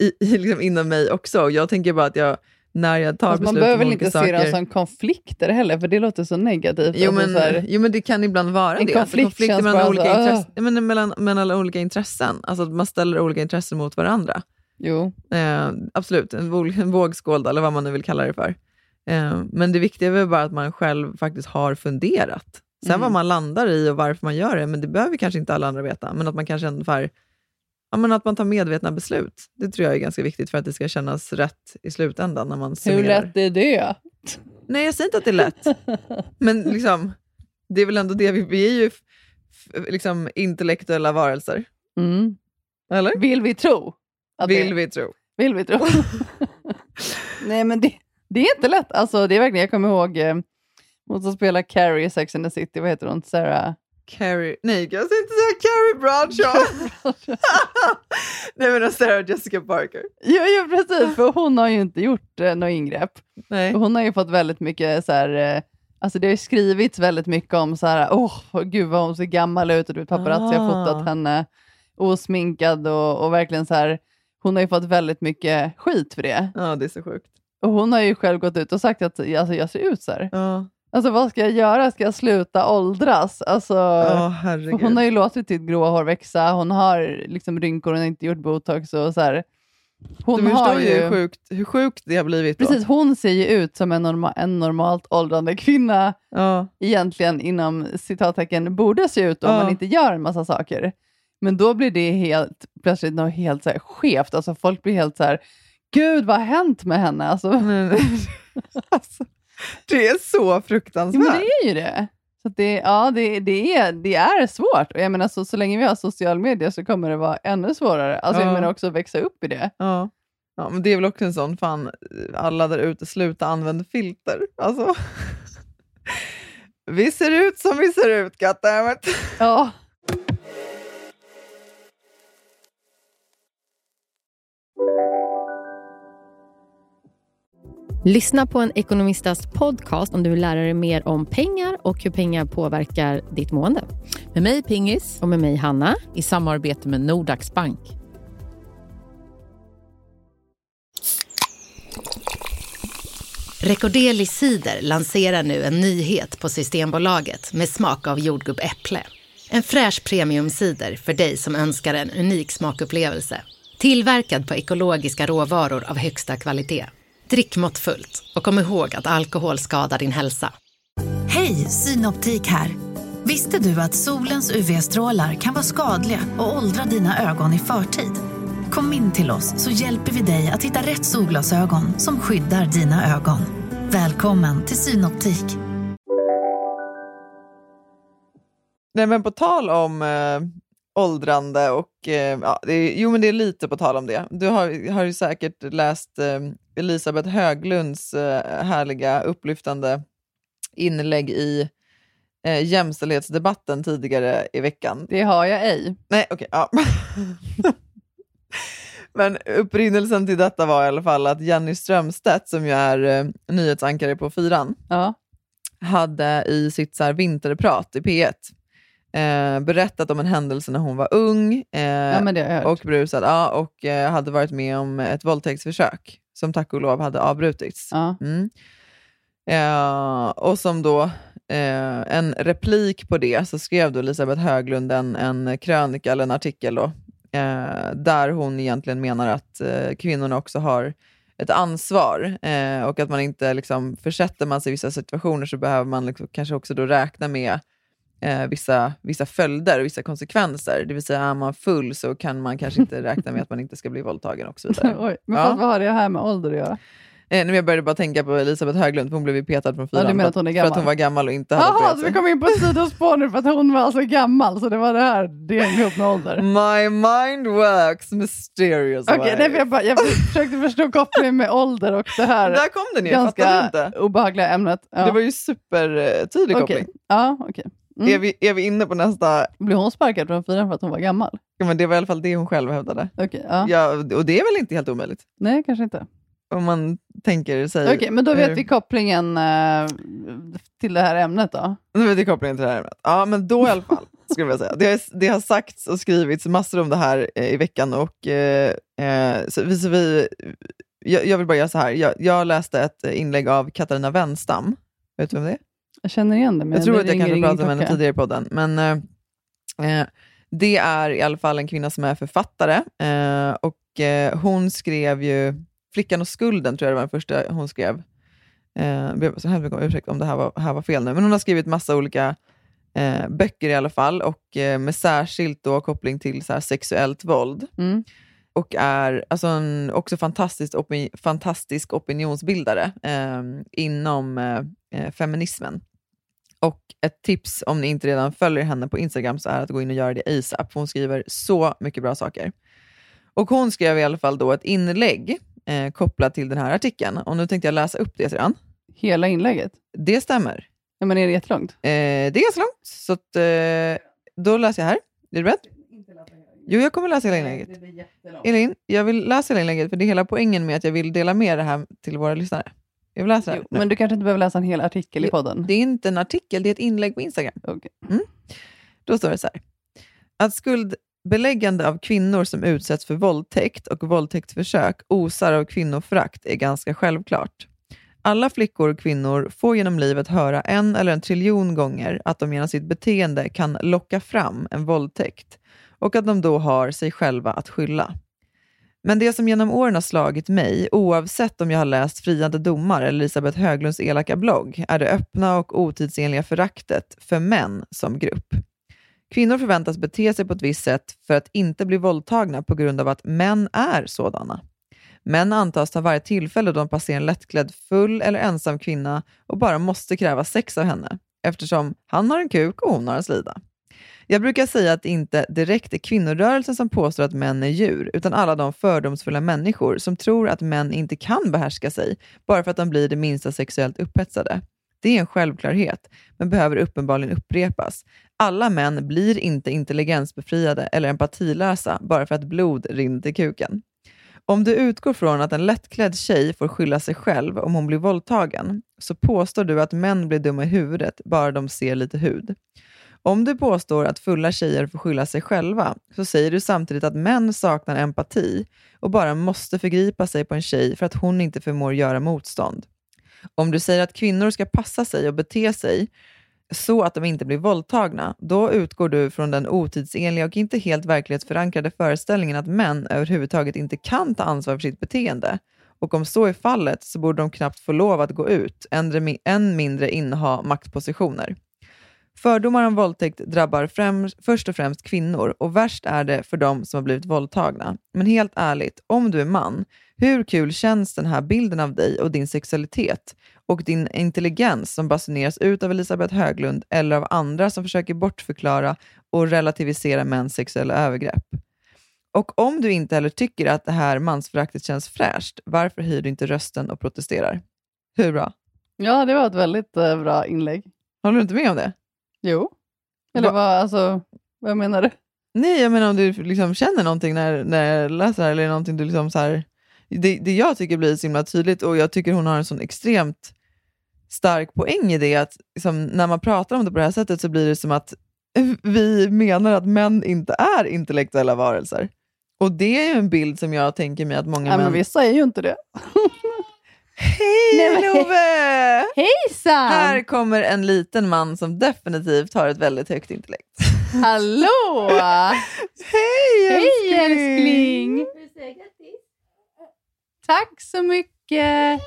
i, i, <laughs> liksom, inom mig också. Jag tänker bara att jag, när jag tar Fast man beslut behöver om väl inte saker... se dem som konflikter heller, för det låter så negativt. Jo Alltså men, så här, jo men det kan ibland vara En det. konflikt alltså, konflikter mellan, olika så, intress- ja, men mellan, mellan olika intressen. Alltså att man ställer olika intressen mot varandra. jo. Eh, absolut, en, våg, en vågskål eller vad man nu vill kalla det för. Eh, men det viktiga är väl bara att man själv faktiskt har funderat. Sen Mm. vad man landar i och varför man gör det, men det behöver kanske inte alla andra veta. Men att man kanske ändå ja, men att man tar medvetna beslut. Det tror jag är ganska viktigt för att det ska kännas rätt i slutändan när man Hur lätt är det? Nej, jag säger inte att det är lätt. <laughs> Men liksom, det är väl ändå det vi, vi är ju liksom intellektuella varelser. Mm. Eller? Vill vi tro? att Vill det, vi tro. Vill vi tro? <laughs> Nej, men det, det är inte lätt. Alltså, det är verkligen, jag kommer ihåg eh, hon som spelar Carrie i Sex and the City, vad heter hon? Sarah? Carrie, nej jag ska inte säga Carrie Bradshaw. <laughs> nej men Sarah Jessica Parker. Ja, ja, precis. För hon har ju inte gjort eh, något ingrepp. Nej. Hon har ju fått väldigt mycket så här, eh, alltså det har ju skrivits väldigt mycket om så här, åh gud vad hon ser gammal ut och du vet, paparazzi har Ah. fotat henne osminkad och, och verkligen så här, hon har ju fått väldigt mycket skit för det. Ja det är så sjukt. Och hon har ju själv gått ut och sagt att alltså, jag ser ut så här. Ja, Alltså vad ska jag göra? Ska jag sluta åldras? Alltså, herregud. hon har ju låtit sitt gråa hår växa, hon har liksom rynkor, hon har inte gjort botox och så här. Hon du förstår ju hur sjukt, hur sjukt det har blivit då. Precis, hon ser ju ut som en, norma, en normalt åldrande kvinna Ja. egentligen inom citattecken borde se ut om Ja. man inte gör en massa saker. Men då blir det helt plötsligt något helt så här skevt. Alltså folk blir helt så här, gud vad har hänt med henne? Alltså, <laughs> alltså, det är så fruktansvärt. jo, men det är ju det. Så det, ja, det, det, är, det är svårt. Och jag menar, så, så länge vi har social media så kommer det vara ännu svårare. Alltså, Ja. Jag menar också att växa upp i det. Ja. ja, men det är väl också en sån, fan, alla där ute, sluta använda filter. Alltså. <laughs> vi ser ut som vi ser ut, goddammit. Ja. Lyssna på en ekonomistas podcast om du vill lära dig mer om pengar och hur pengar påverkar ditt mående. Med mig Pingis. Och med mig Hanna. I samarbete med Nordax Bank. Recordeli Cider lanserar nu en nyhet på Systembolaget med smak av jordgubbäpple. En fräsch premiumcider för dig som önskar en unik smakupplevelse. Tillverkad på ekologiska råvaror av högsta kvalitet. Drick måttfullt och kom ihåg att alkohol skadar din hälsa. Hej, Synoptik här. Visste du att solens UV-strålar kan vara skadliga och åldra dina ögon i förtid? Kom in till oss så hjälper vi dig att hitta rätt solglasögon som skyddar dina ögon. Välkommen till Synoptik. Nej, men på tal om eh, åldrande och... Eh, ja, det är, jo, men det är lite på tal om det. Du har, har ju säkert läst eh, Elisabeth Höglunds eh, härliga, upplyftande inlägg i eh, jämställdhetsdebatten tidigare i veckan. Det har jag ej. Nej, okej. Okay, ja. <laughs> Men upprinnelsen till detta var i alla fall att Jenny Strömstedt, som ju är eh, nyhetsankare på Fyran, ja. hade i sitt så här, vinterprat i P1 eh, berättat om en händelse när hon var ung eh, ja, och brusad ja, och eh, hade varit med om ett våldtäktsförsök som tack och lov hade avbrutits. Ja. Mm. Eh, och som då eh, en replik på det så skrev då Elisabeth Höglund en, en krönika eller en artikel då, eh, där hon egentligen menar att eh, kvinnorna också har ett ansvar eh, och att man inte, liksom, försätter man sig i vissa situationer så behöver man liksom, kanske också då räkna med eh, vissa, vissa följder och vissa konsekvenser. Det vill säga, är man full så kan man kanske inte <laughs> räkna med att man inte ska bli våldtagen och så vidare. Oj, men ja. vad har det här med ålder att göra? Eh, jag började bara tänka på Elisabeth Höglund, hon blev ju petad från fyran ja, för, för, att hon var gammal och inte hade Jaha, så vi kom in på sidospår nu för att hon var så gammal, så det var det här det hängde ihop med ålder. My mind works mysterious okay, nej, jag, bara, jag försökte förstå kopplingen med ålder och det här Där kom den ju, ganska inte? obehagliga ämnet. Ja. Det var ju supertydlig okay. koppling. Ja, okay. Mm. Är, vi, är vi inne på nästa... Blev hon sparkad från fyran för att hon var gammal? Ja, men det var i alla fall det hon själv hävdade. Okay, ja. Ja, och det är väl inte helt omöjligt? Nej, kanske inte. Om man tänker sig... Okej, okay, men då vet vi kopplingen uh, till det här ämnet då? Då vet vi kopplingen till det här ämnet. Ja, men då i alla fall, <laughs> skulle jag säga. Det har, det har sagts och skrivits massor om det här eh, i veckan och eh, eh så, vi, så vi, jag, jag, vill bara göra så här. Jag, jag läste ett inlägg av Katarina Wenstam. Vet du vem det är? Jag känner igen det. Men jag tror det att jag kanske pratade med henne tidigare i podden. Men eh, det är i alla fall en kvinna som är författare. Eh, och eh, Hon skrev ju Flickan och skulden, tror jag det var den första hon skrev. Eh, så hemskt mycket ursäkt om det här var, här var fel nu. Men hon har skrivit massa olika eh, böcker i alla fall, och eh, med särskilt då koppling till så sexuellt våld. Mm. Och är alltså en också fantastisk, opini fantastisk opinionsbildare eh, inom eh, feminismen. Och ett tips om ni inte redan följer henne på Instagram så är att gå in och göra det ASAP. Hon skriver så mycket bra saker. Och Hon skrev i alla fall då ett inlägg eh, kopplat till den här artikeln. Och Nu tänkte jag läsa upp det sedan. Hela inlägget? Det stämmer. Ja, men är det jättelångt? Eh, det är ganska långt, så att, eh, då läser jag här. Är du beredd? Jo, jag kommer läsa hela inlägget. Elin, jag vill läsa hela inlägget, för det är hela poängen med att jag vill dela med det här till våra lyssnare. Jag vill läsa jo, Men du kanske inte behöver läsa en hel artikel i podden? Det är inte en artikel, det är ett inlägg på Instagram. Okay. Mm. Då står det så här. Att skuldbeläggande av kvinnor som utsätts för våldtäkt och våldtäktsförsök osar av kvinnoförakt är ganska självklart. Alla flickor och kvinnor får genom livet höra en eller en triljon gånger att de genom sitt beteende kan locka fram en våldtäkt och att de då har sig själva att skylla. Men det som genom åren har slagit mig, oavsett om jag har läst friande domar eller Elisabeth Höglunds elaka blogg, är det öppna och otidsenliga föraktet för män som grupp. Kvinnor förväntas bete sig på ett visst sätt för att inte bli våldtagna på grund av att män är sådana. Män antas ta varje tillfälle då de passerar en lättklädd full eller ensam kvinna och bara måste kräva sex av henne, eftersom han har en kuk och hon har en slida. Jag brukar säga att det inte direkt är kvinnorörelsen som påstår att män är djur, utan alla de fördomsfulla människor som tror att män inte kan behärska sig bara för att de blir det minsta sexuellt upphetsade. Det är en självklarhet, men behöver uppenbarligen upprepas. Alla män blir inte intelligensbefriade eller empatilösa bara för att blod rinner till kuken. Om du utgår från att en lättklädd tjej får skylla sig själv om hon blir våldtagen, så påstår du att män blir dumma i huvudet bara de ser lite hud. Om du påstår att fulla tjejer får skylla sig själva, så säger du samtidigt att män saknar empati och bara måste förgripa sig på en tjej för att hon inte förmår göra motstånd. Om du säger att kvinnor ska passa sig och bete sig så att de inte blir våldtagna, då utgår du från den otidsenliga och inte helt verklighetsförankrade föreställningen att män överhuvudtaget inte kan ta ansvar för sitt beteende. Och om så är fallet så borde de knappt få lov att gå ut, än mindre inneha maktpositioner. Fördomar om våldtäkt drabbar främst, först och främst kvinnor och värst är det för de som har blivit våldtagna. Men helt ärligt, om du är man, hur kul känns den här bilden av dig och din sexualitet och din intelligens som basuneras ut av Elisabeth Höglund eller av andra som försöker bortförklara och relativisera mäns sexuella övergrepp? Och om du inte heller tycker att det här mansföraktet känns fräscht, varför höjer du inte rösten och protesterar? Hur bra? Ja, det var ett väldigt eh, bra inlägg. Håller du inte med om det? Jo. Eller Va- vad, alltså, vad menar du? Nej, jag menar om du liksom känner någonting när, när jag läser här, eller någonting du liksom så här, det, det jag tycker blir så himla tydligt och jag tycker hon har en sån extremt stark poäng i det att liksom, när man pratar om det på det här sättet så blir det som att <laughs> vi menar att män inte är intellektuella varelser. Och det är ju en bild som jag tänker mig att många Nej, män... men vissa är ju inte det. <laughs> Hej Nej, Love! <laughs> Hejsan! Här kommer en liten man som definitivt har ett väldigt högt intellekt. <laughs> Hallå! Hej Hej älskling! Tack så mycket!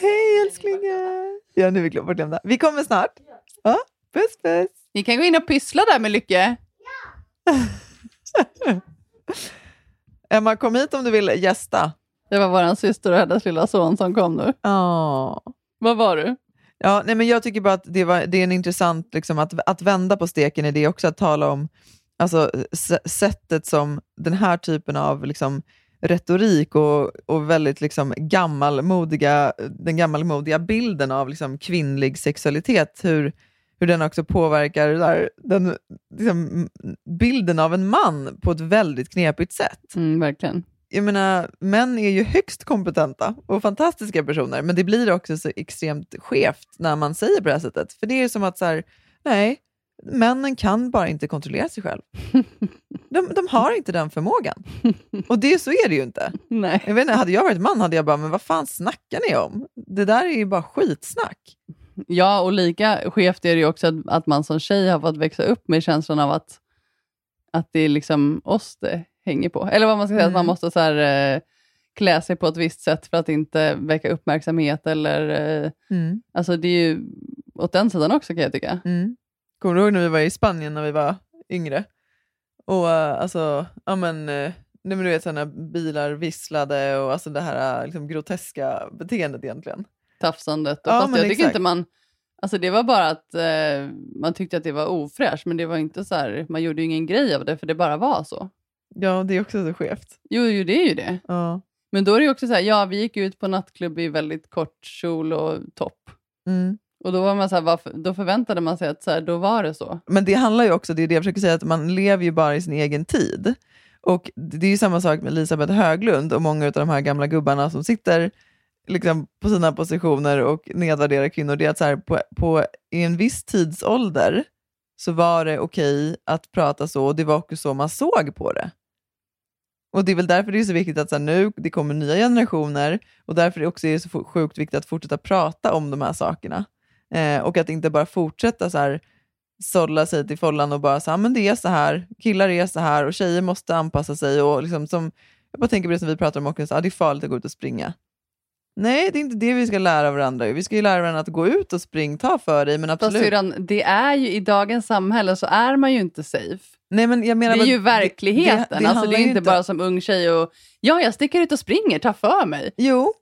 Hej älsklingar! Ja, nu är vi bortglömda. Vi kommer snart. Ja, puss puss! Ni kan gå in och pyssla där med Lycke. <laughs> Emma, kom hit om du vill gästa. Det var vår syster och hennes lilla son som kom nu. Ja. Vad var du? Ja, nej, men jag tycker bara att det, var, det är en intressant, liksom, att, att vända på steken i det också, att tala om alltså, sättet som den här typen av liksom, retorik och, och väldigt liksom, gammalmodiga, den gammalmodiga bilden av liksom, kvinnlig sexualitet, hur, hur den också påverkar där, den liksom, bilden av en man på ett väldigt knepigt sätt. Mm, verkligen. Jag menar, män är ju högst kompetenta och fantastiska personer, men det blir också så extremt skevt när man säger på det här sättet. För det är som att så här, nej, männen kan bara inte kontrollera sig själv. <laughs> De, de har inte den förmågan. Och det, så är det ju inte. Nej. Jag vet inte, hade jag varit man hade jag bara, men vad fan snackar ni om? Det där är ju bara skitsnack. Ja, och lika skevt är det ju också att, att man som tjej har fått växa upp med känslan av att, att det är liksom oss det hänger på. Eller vad man ska säga, att man Mm. måste så här, eh, klä sig på ett visst sätt för att inte väcka uppmärksamhet. Eller, eh, Mm. alltså det är ju åt den sidan också kan jag tycka. Mm. Kommer du ihåg när vi var i Spanien när vi var yngre? Och eh, alltså, ja men, nej, men du vet så när bilar visslade och alltså det här liksom, groteska beteendet egentligen. Tafsandet. Och Ja, fast jag tycker inte man... Alltså det var bara att eh, man tyckte att det var ofräscht, men det var inte så här, man gjorde ju ingen grej av det, för det bara var så. Ja, det är också så skevt. Jo, jo det är ju det. Ja. Men då är det ju också så här, ja vi gick ut på nattklubb i väldigt kort kjol och topp. Mm. Och då var man så här, varför, då förväntade man sig att så här, då var det så. Men det handlar ju också, det är det jag försöker säga, att man lever ju bara i sin egen tid. Och det är ju samma sak med Elisabeth Höglund och många av de här gamla gubbarna som sitter liksom på sina positioner och nedvärderar kvinnor. Det är att så här, på, på, i en viss tidsålder så var det okej att prata så och det var också så man såg på det. Och Det är väl därför det är så viktigt att så här, nu det kommer nya generationer och därför är det också är så sjukt viktigt att fortsätta prata om de här sakerna. Eh, och att inte bara fortsätta så här, sålla sig till follan och bara säga men det är så här, killar är så här och tjejer måste anpassa sig. Och liksom som, jag bara tänker på det som vi pratar om också, så, ah, det är farligt att gå ut och springa. Nej, det är inte det vi ska lära varandra. Vi ska ju lära varandra att gå ut och spring, ta för dig, men Fast absolut. syrran, det är ju i dagens samhälle så är man ju inte safe. Nej, men jag menar det är ju verkligheten. det- det alltså, handlar det är inte bara som ung tjej och ja, jag sticker ut och springer, ta för mig. Jo,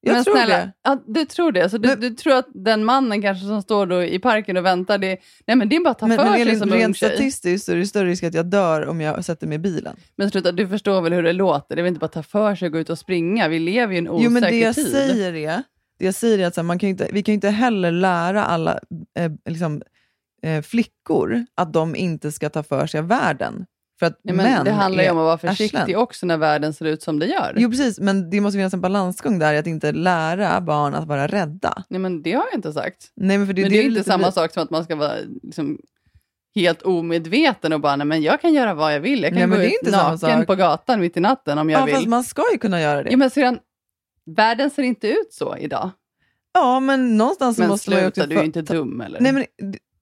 jag men tror snälla, det. Ja, du tror det? Så du, du tror att den mannen kanske som står då i parken och väntar, det, nej, men det är bara att ta Men, för men sig Elin, som ung rent tjej. statistiskt så är det större risk att jag dör om jag sätter mig i bilen. Men sluta, du förstår väl hur det låter? Det är väl inte bara att ta för sig och gå ut och springa? Vi lever ju i en osäker Jo, men det jag tid. säger är, det jag säger är att här, man kan inte, vi kan ju inte heller lära alla eh, liksom, eh, flickor att de inte ska ta för sig av världen. För att Nej, men män det handlar ju om att vara försiktig arslen. också när världen ser ut som det gör. Jo precis, men det måste finnas en balansgång där i att inte lära barn att vara rädda. Nej, men det har jag inte sagt. Nej, men för det, men det är inte lite samma sak som att man ska vara liksom, helt omedveten och bara, nej men jag kan göra vad jag vill. Jag kan Nej, men gå det är ut inte samma naken på gatan mitt i natten om jag Ja, vill. fast man ska ju kunna göra det. Ja, men sedan, världen ser inte ut så idag. Ja, men någonstans Men måste man ju sluta, också... du är inte dum eller? Nej, men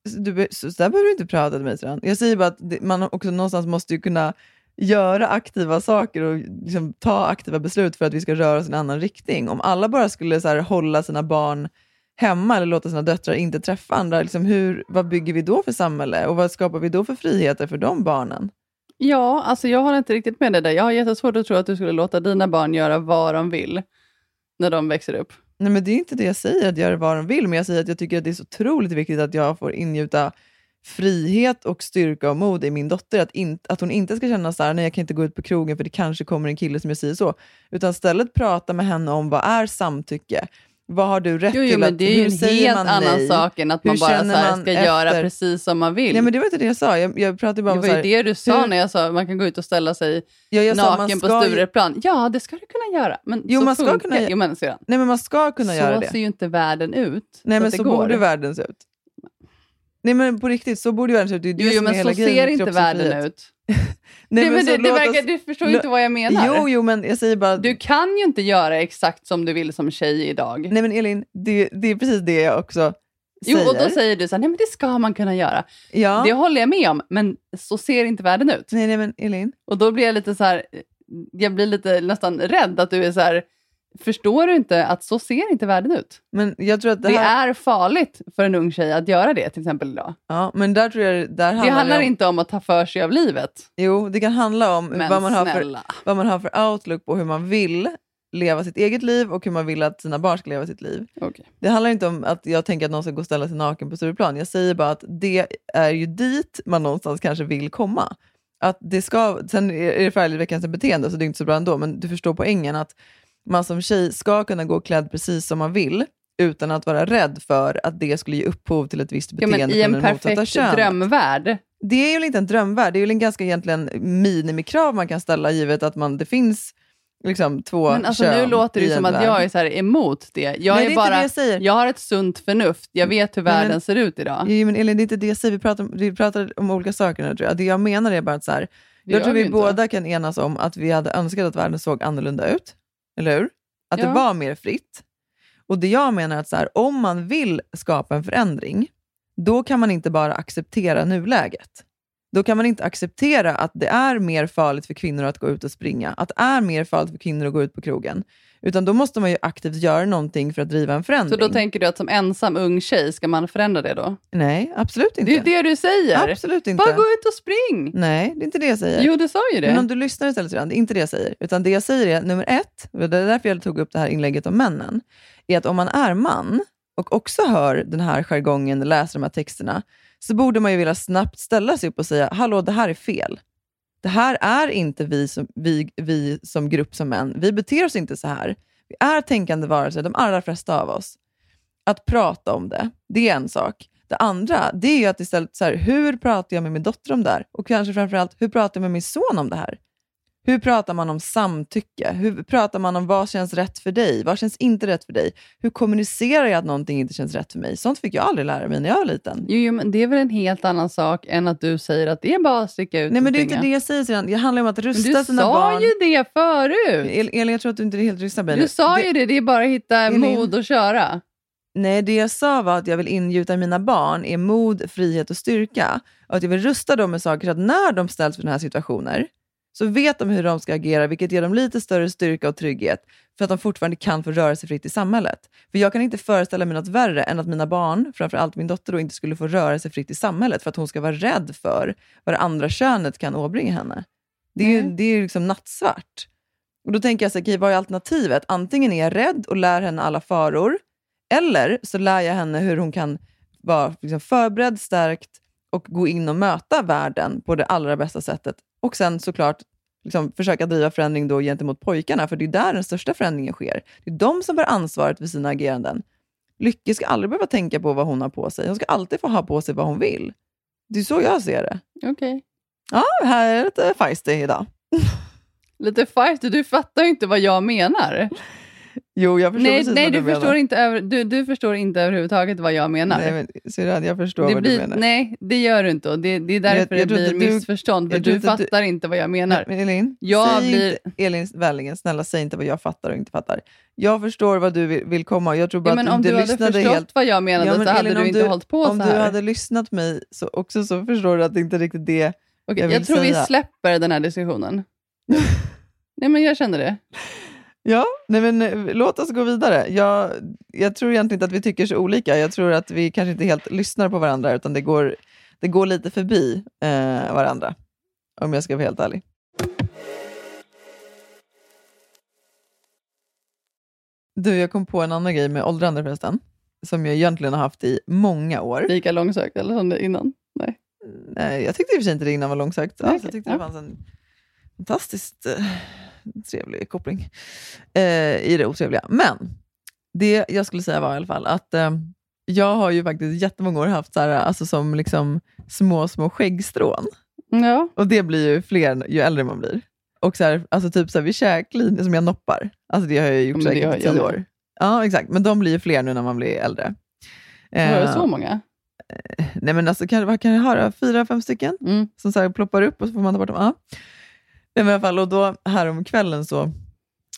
du, så där behöver du inte prata till mig sedan. Jag säger bara att det, man också någonstans måste ju kunna göra aktiva saker och liksom ta aktiva beslut för att vi ska röra oss i en annan riktning. Om alla bara skulle så här, hålla sina barn hemma eller låta sina döttrar inte träffa andra, liksom hur, vad bygger vi då för samhälle och vad skapar vi då för friheter för de barnen? Ja, alltså jag håller inte riktigt med dig där. Jag har jättesvårt att tro att du skulle låta dina barn göra vad de vill när de växer upp. Nej, men det är inte det jag säger, att göra vad de vill, men jag säger att jag tycker att det är så otroligt viktigt att jag får ingjuta frihet och styrka och mod i min dotter. Att, in, att hon inte ska känna så här, nej jag kan inte gå ut på krogen för det kanske kommer en kille som jag säger så. Utan istället prata med henne om vad är samtycke? Vad har du rätt Jo, jo till? men att, det är ju en helt annan nej? sak än att Hur man bara så här, man ska göra efter- precis som man vill. Nej, men det var inte det jag sa. Jag, jag pratade bara det om var så ju här, det du sa hur- när jag sa att man kan gå ut och ställa sig Ja, jag sa man naken på ju- Stureplan. Ja, det ska du kunna göra. Men Jo, så man ska funkar, kunna- Jo, men, så, Nej, men man ska kunna så göra det. ser ju inte världen ut. Nej, men det så går. borde världen se ut. Nej, men på riktigt, så borde världen se ut. Det är det Jo, jo som är men så ser inte världen ut. Nej, men det, det verkar, oss- du förstår ju inte vad jag menar. Jo, jo, men jag säger bara... Du kan ju inte göra exakt som du vill som tjej idag. Nej men Elin, det, det är precis det jag också Jo, säger. och då säger du så här, nej men det ska man kunna göra. Ja. Det håller jag med om, men så ser inte världen ut. Nej, nej men Elin. Och då blir jag lite så här, jag blir lite nästan rädd att du är så här, förstår du inte att så ser inte världen ut? Men jag tror att det, Det, här... är farligt för en ung tjej att göra det till exempel idag. Ja, men där tror jag... Där Det handlar handlar om... inte om att ta för sig av livet. Jo, det kan handla om vad man, har för, vad man har för outlook på hur man vill leva sitt eget liv och hur man vill att sina barn ska leva sitt liv. Okay. Det handlar inte om att jag tänker att någon ska gå och ställa sig naken på Stureplan. Jag säger bara att det är ju dit man någonstans kanske vill komma. Att det ska, sen är det färdigväckande beteende så det är inte så bra ändå, men du förstår poängen att man som tjej ska kunna gå klädd precis som man vill utan att vara rädd för att det skulle ge upphov till ett visst Ja, beteende men I en det perfekt drömvärld. Det är ju inte en drömvärld, det är väl en ganska egentligen minimikrav man kan ställa givet att man, det finns liksom två Men alltså, kön nu låter det ju som att jag är så här emot det. Jag, Nej, det är är inte bara, det jag säger. jag har ett sunt förnuft. Jag vet hur men- världen ser ut idag. Jo, men Elin, det är inte det jag säger. Vi pratar, om- vi pratar om olika saker nu tror jag. Det jag menar är bara att så här, Det jag tror vi vi inte. båda kan enas om att vi hade önskat att världen såg annorlunda ut. Eller hur? Att Ja. det var mer fritt. Och det jag menar är att så här, om man vill skapa en förändring, då kan man inte bara acceptera nuläget. Då kan man inte acceptera att det är mer farligt för kvinnor att gå ut och springa, att det är mer farligt för kvinnor att gå ut på krogen. Utan då måste man ju aktivt göra någonting för att driva en Så förändring. då tänker du att som ensam ung tjej ska man förändra det då? Nej, absolut inte. Det är det du säger. Absolut inte. Bara gå ut och spring. Nej, det är inte det jag säger. Jo, du sa ju det. Men om du lyssnar istället det, är inte det jag säger. Utan det jag säger är, nummer ett, och det är därför jag tog upp det här inlägget om männen, är att om man är man och också hör den här jargongen, läser de här texterna, så borde man ju vilja snabbt ställa sig upp och säga, hallå, det här är fel. Det här är inte vi som, vi, vi som grupp som män. Vi beter oss inte så här. Vi är tänkande varelser, de allra flesta av oss. Att prata om det, det är en sak. Det andra, det är ju att istället, så här, hur pratar jag med min dotter om det här? Och kanske framförallt, hur pratar jag med min son om det här? Hur pratar man om samtycke? Hur pratar man om vad känns rätt för dig? Vad känns inte rätt för dig? Hur kommunicerar jag att någonting inte känns rätt för mig? Sånt fick jag aldrig lära mig när jag var liten. Jo, jo, men det är väl en helt annan sak än att du säger att det är bara att sticka ut Nej, men det är inte det jag säger sedan. Det handlar om att rusta du sina sa barn. ju det förut. El- Elin, jag tror att du inte helt lyssnar på mig Du sa Det- ju det, det är bara att hitta Elin. mod och köra. Nej, det jag sa var att jag vill ingjuta i mina barn är mod, frihet och styrka. Och att jag vill rusta dem med saker så att när de ställs för den här situationer så vet de hur de ska agera, vilket ger dem lite större styrka och trygghet för att de fortfarande kan få röra sig fritt i samhället. För jag kan inte föreställa mig något värre än att mina barn, framförallt min dotter, då, inte skulle få röra sig fritt i samhället för att hon ska vara rädd för vad det andra könet kan åbringa henne. Det är ju det är liksom nattsvart. Och Då tänker jag, så, okej, vad är alternativet? Antingen är jag rädd och lär henne alla faror, eller så lär jag henne hur hon kan vara liksom förberedd, stärkt och gå in och möta världen på det allra bästa sättet. Och sen såklart liksom försöka driva förändring då gentemot pojkarna, för det är där den största förändringen sker. Det är de som bär ansvaret för sina ageranden. Lycke ska aldrig behöva tänka på vad hon har på sig. Hon ska alltid få ha på sig vad hon vill. Det är så jag ser det. Okej. Ja, här är lite feisty idag. <laughs> Lite feisty, du fattar ju inte vad jag menar. Jo, jag förstår nej, precis nej, vad du, du, menar. förstår inte över, du, du förstår inte överhuvudtaget vad jag menar. Nej, men, syrran, jag förstår det vad blir, du menar. Nej, det gör du inte. Och det, det är jag- därför jag tror det blir du- missförstånd. För jag du du- fattar inte vad jag menar. Men Elin, Jag blir- inte, Elin Vällingen, snälla säg inte vad jag fattar och inte fattar. Jag förstår vad du vill, vill komma. Jag tror bara Ja, men att om du du hade lyssnade förstått helt. vad jag menade men så hade Elin, du om inte hållit på Om så du här. hade lyssnat mig så också så förstår du att det inte riktigt det Okej, jag jag, vill tror vi säga. släpper den här diskussionen. <laughs> nej, men jag känner det. Ja, nej men eh, låt oss gå vidare. Jag, jag tror egentligen inte att vi tycker så olika. Jag tror att vi kanske inte helt lyssnar på varandra, utan det går, det går lite förbi eh, varandra. Om jag ska vara helt ärlig. Du, jag kom på en annan grej med åldrande förresten, som jag egentligen har haft i många år. Lika långsökt eller som det innan? Nej. Nej, jag tyckte i och för sig inte det innan var långsökt. Alltså, jag okej, tyckte det fanns en fantastiskt eh, trevlig koppling eh, i det otrevliga. Men det jag skulle säga var i alla fall att eh, jag har ju faktiskt jättemånga år haft så här, alltså som liksom små, små skäggstrån. Ja. Och det blir ju fler ju äldre man blir. Och så här, alltså typ så här vid käklinjen som jag noppar. Alltså det har jag gjort det säkert jag tio år. Ja, exakt. Men de blir ju fler nu när man blir äldre. Har du Eh, så många? Nej men alltså, kan, vad kan jag då? Fyra, fem stycken Mm. som så här ploppar upp och så får man ta bort dem. Ja. Nej, men i alla fall, och då här om kvällen så,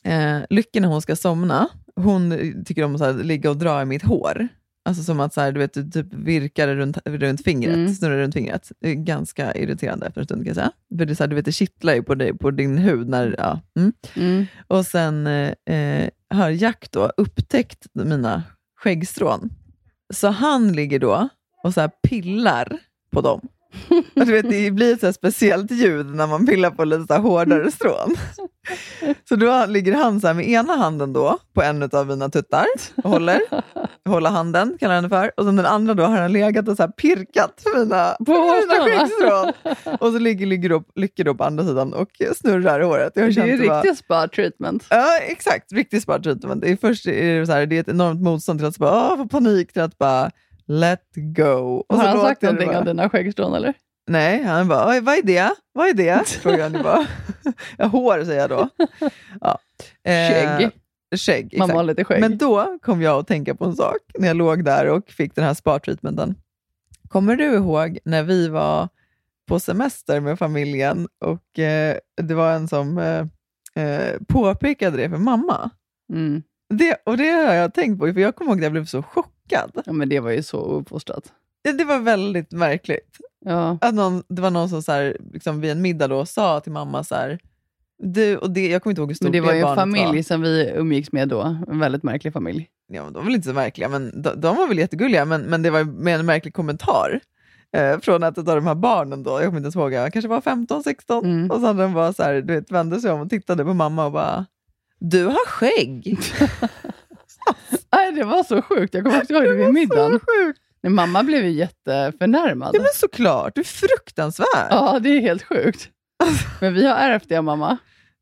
eh, Lycke när hon ska somna, hon tycker om att så här, ligga och dra i mitt hår. Alltså som att så här, du vet, du typ virkar runt, runt fingret, Mm. snurrar runt fingret. Det är ganska irriterande efter en stund kan jag säga. För det, så här, du vet, det kittlar ju på, dig, på din hud. När, ja. mm. Mm. Och sen eh, har Jack då upptäckt mina skäggstrån. Så han ligger då och så pillar på dem. Och <laughs> du vet, det blir ett så speciellt ljud när man pillar på lite så hårdare strån. <laughs> Så då ligger han så med ena handen då på en av mina tuttar och håller, håller handen, kallar han det för. Och sen den andra då har han legat och så pirkat mina, På mina skäggstrån. Och så ligger, ligger då, Lycke då på andra sidan och snurrar i håret. Jag Det är ju riktigt spa treatment. Ja, exakt. Riktigt smart treatment. Det är först är det, så här, det är ett enormt motstånd till att bara, åh, få panik, till att bara let go. Och Har han sagt någonting bara- om dina skäggstrån eller? Nej, han bara, "Oj, vad är det? Vad är det? <laughs> Ju bara. <laughs> ja, hår säger jag då. Ja. Eh, Skägg. Skägg, Man har lite skägg. Men då kom jag att tänka på en sak när jag låg där och fick den här spa-treatmenten. Kommer du ihåg när vi var på semester med familjen och eh, det var en som eh, eh, påpekade det för mamma? Mm. Det, och det har jag tänkt på, för jag kommer ihåg att jag blev så chockad. Ja, men det var ju så uppfostrat. Det, det var väldigt märkligt. Ja. Att någon, det var någon som så här, liksom vid en middag då sa till mamma så här, du, och det, jag kommer inte ihåg hur stort Men det var ju en familj var. som vi umgicks med då. En väldigt märklig familj. Ja, de var väl inte så märkliga, men de, de var väl jättegulliga, men, men det var med en märklig kommentar. Eh, från ett av de här barnen då, jag kommer inte ens ihåg, jag kanske var 15, 16, Mm. och så hade de bara så här, du vet, vände sig om och tittade på mamma och bara, du har skägg. <laughs> Nej, det var så sjukt. Jag kommer också ihåg det vid middagen. Men mamma blev ju jätteförnärmad. Ja men såklart, du är fruktansvärd. Ja, det är helt sjukt. <laughs> Men vi har ärvt det mamma.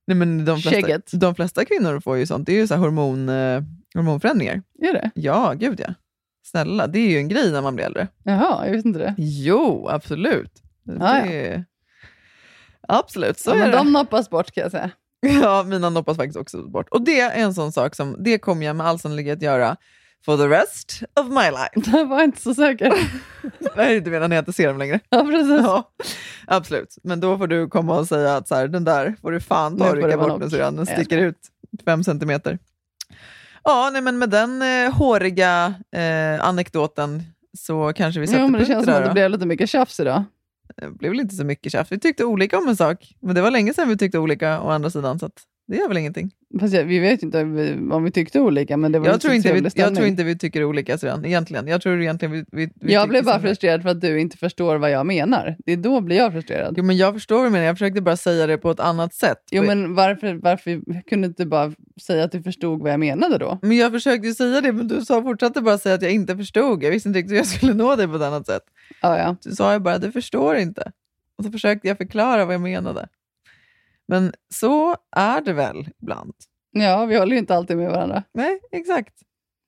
Nej, men de, flesta, Skägget. de flesta kvinnor får ju sånt, det är ju så hormon, eh, hormonförändringar. Är det? Ja, gud ja. Snälla, det är ju en grej när man blir äldre. Jaha, jag vet inte det. Jo, absolut. Ja, det... Absolut, så ja, är men det. de noppas bort kan jag säga. <laughs> Ja, mina noppas faktiskt också bort. Och det är en sån sak som, det kommer jag med all sannolikhet göra for the rest of my life. <laughs> Jag var inte så säker. <laughs> Nej, du menar när jag inte ser dem längre? Ja, precis. Ja, absolut. Men då får du komma och säga att så här, den där får du fan ta och rycka bort nu syrran. Den sticker ut fem centimeter. Ja, nej, men med den eh, håriga eh, anekdoten så kanske vi sätter Jo, men det känns som att det då. blev lite mycket tjafs idag. Det blev väl inte så mycket tjafs. Vi tyckte olika om en sak, men det var länge sedan vi tyckte olika å andra sidan, så det gör väl ingenting. Fast jag, vi vet inte om vi, tyckte olika, men det var Jag tror, inte vi, jag tror inte vi tycker olika sedan, egentligen. Jag tror egentligen vi, vi, vi jag blev bara samma. frustrerad för att du inte förstår vad jag menar. Det är då blir jag frustrerad. Jo, men jag förstår vad du menar, jag försökte bara säga det på ett annat sätt. Jo, men varför, varför kunde du inte bara säga att du förstod vad jag menade då? Men jag försökte säga det, men du sa fortsatte bara säga att jag inte förstod. Jag visste inte riktigt hur jag skulle nå dig på ett annat sätt. Ja, ja. Du sa ju bara, du förstår inte. Och så försökte jag förklara vad jag menade. Men så är det väl ibland. Ja, vi håller ju inte alltid med varandra. Nej, exakt.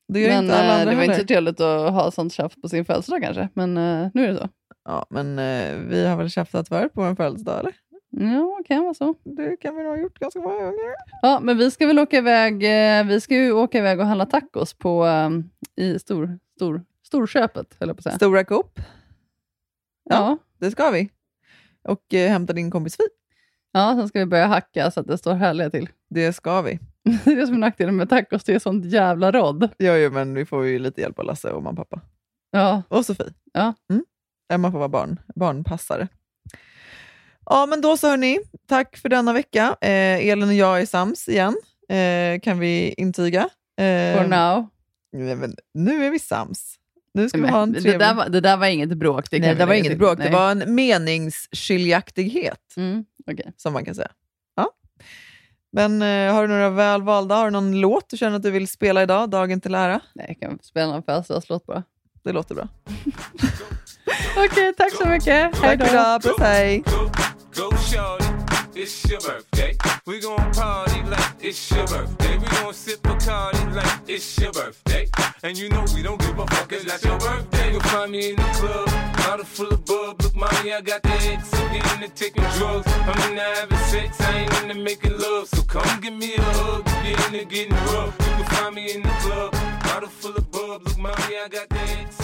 Det gör Men inte alla eh, andra det var inte heller. så trevligt att ha sånt tjafs på sin födelsedag kanske. Men eh, nu är det så. Ja, men eh, vi har väl tjafsat förut på en födelsedag, eller? Ja, kan vara så. Det kan vi nog ha gjort ganska många gånger. Ja, men vi ska väl åka iväg, vi ska ju åka iväg och handla tacos på, i stor, stor, storköpet, höll jag på att säga. Stora Coop. Ja. Det ska vi. Och eh, hämta din kompis Fi. Ja, sen ska vi börja hacka så att det står härliga till. <laughs> Det ska vi. Det är det som är nackdelen med tacos, det är sånt jävla rodd. Jo, jo, men vi får ju lite hjälp av Lasse och mamma och pappa. Ja. Och Sofie. Ja. Mm. Emma får vara barn, barnpassare. Ja, men då så hörni. Tack för denna vecka. Eh, Elin och jag är sams igen, eh, kan vi intyga. Eh, For now. Nej, men nu är vi sams. Nu ska vi ha en det, trevlig... där var, det där var inget bråk. Det Nej, det var inget bråk. Nej. Det var en meningsskiljaktighet, Mm, okej. som man kan säga. Ja. Men eh, har du några väl valda? Har du någon låt du känner att du vill spela idag, dagen till ära? Nej, jag kan spela en födelsedagslåt bara. Det låter bra. Okej, tack så mycket. Hej Tack då. för idag. Puss, hej! It's your birthday. We gon' party like it's your birthday. We gon' sip a party like it's your birthday. And you know we don't give a fuck, it's not your birthday. You'll find me in the club, bottle full of bub. Look, mommy, I got the X. I'm getting into taking drugs. I'm into having sex, I ain't into making love. So come give me a hug, get into getting rough. You can find me in the club, bottle full of bub. Look, mommy, I got the X.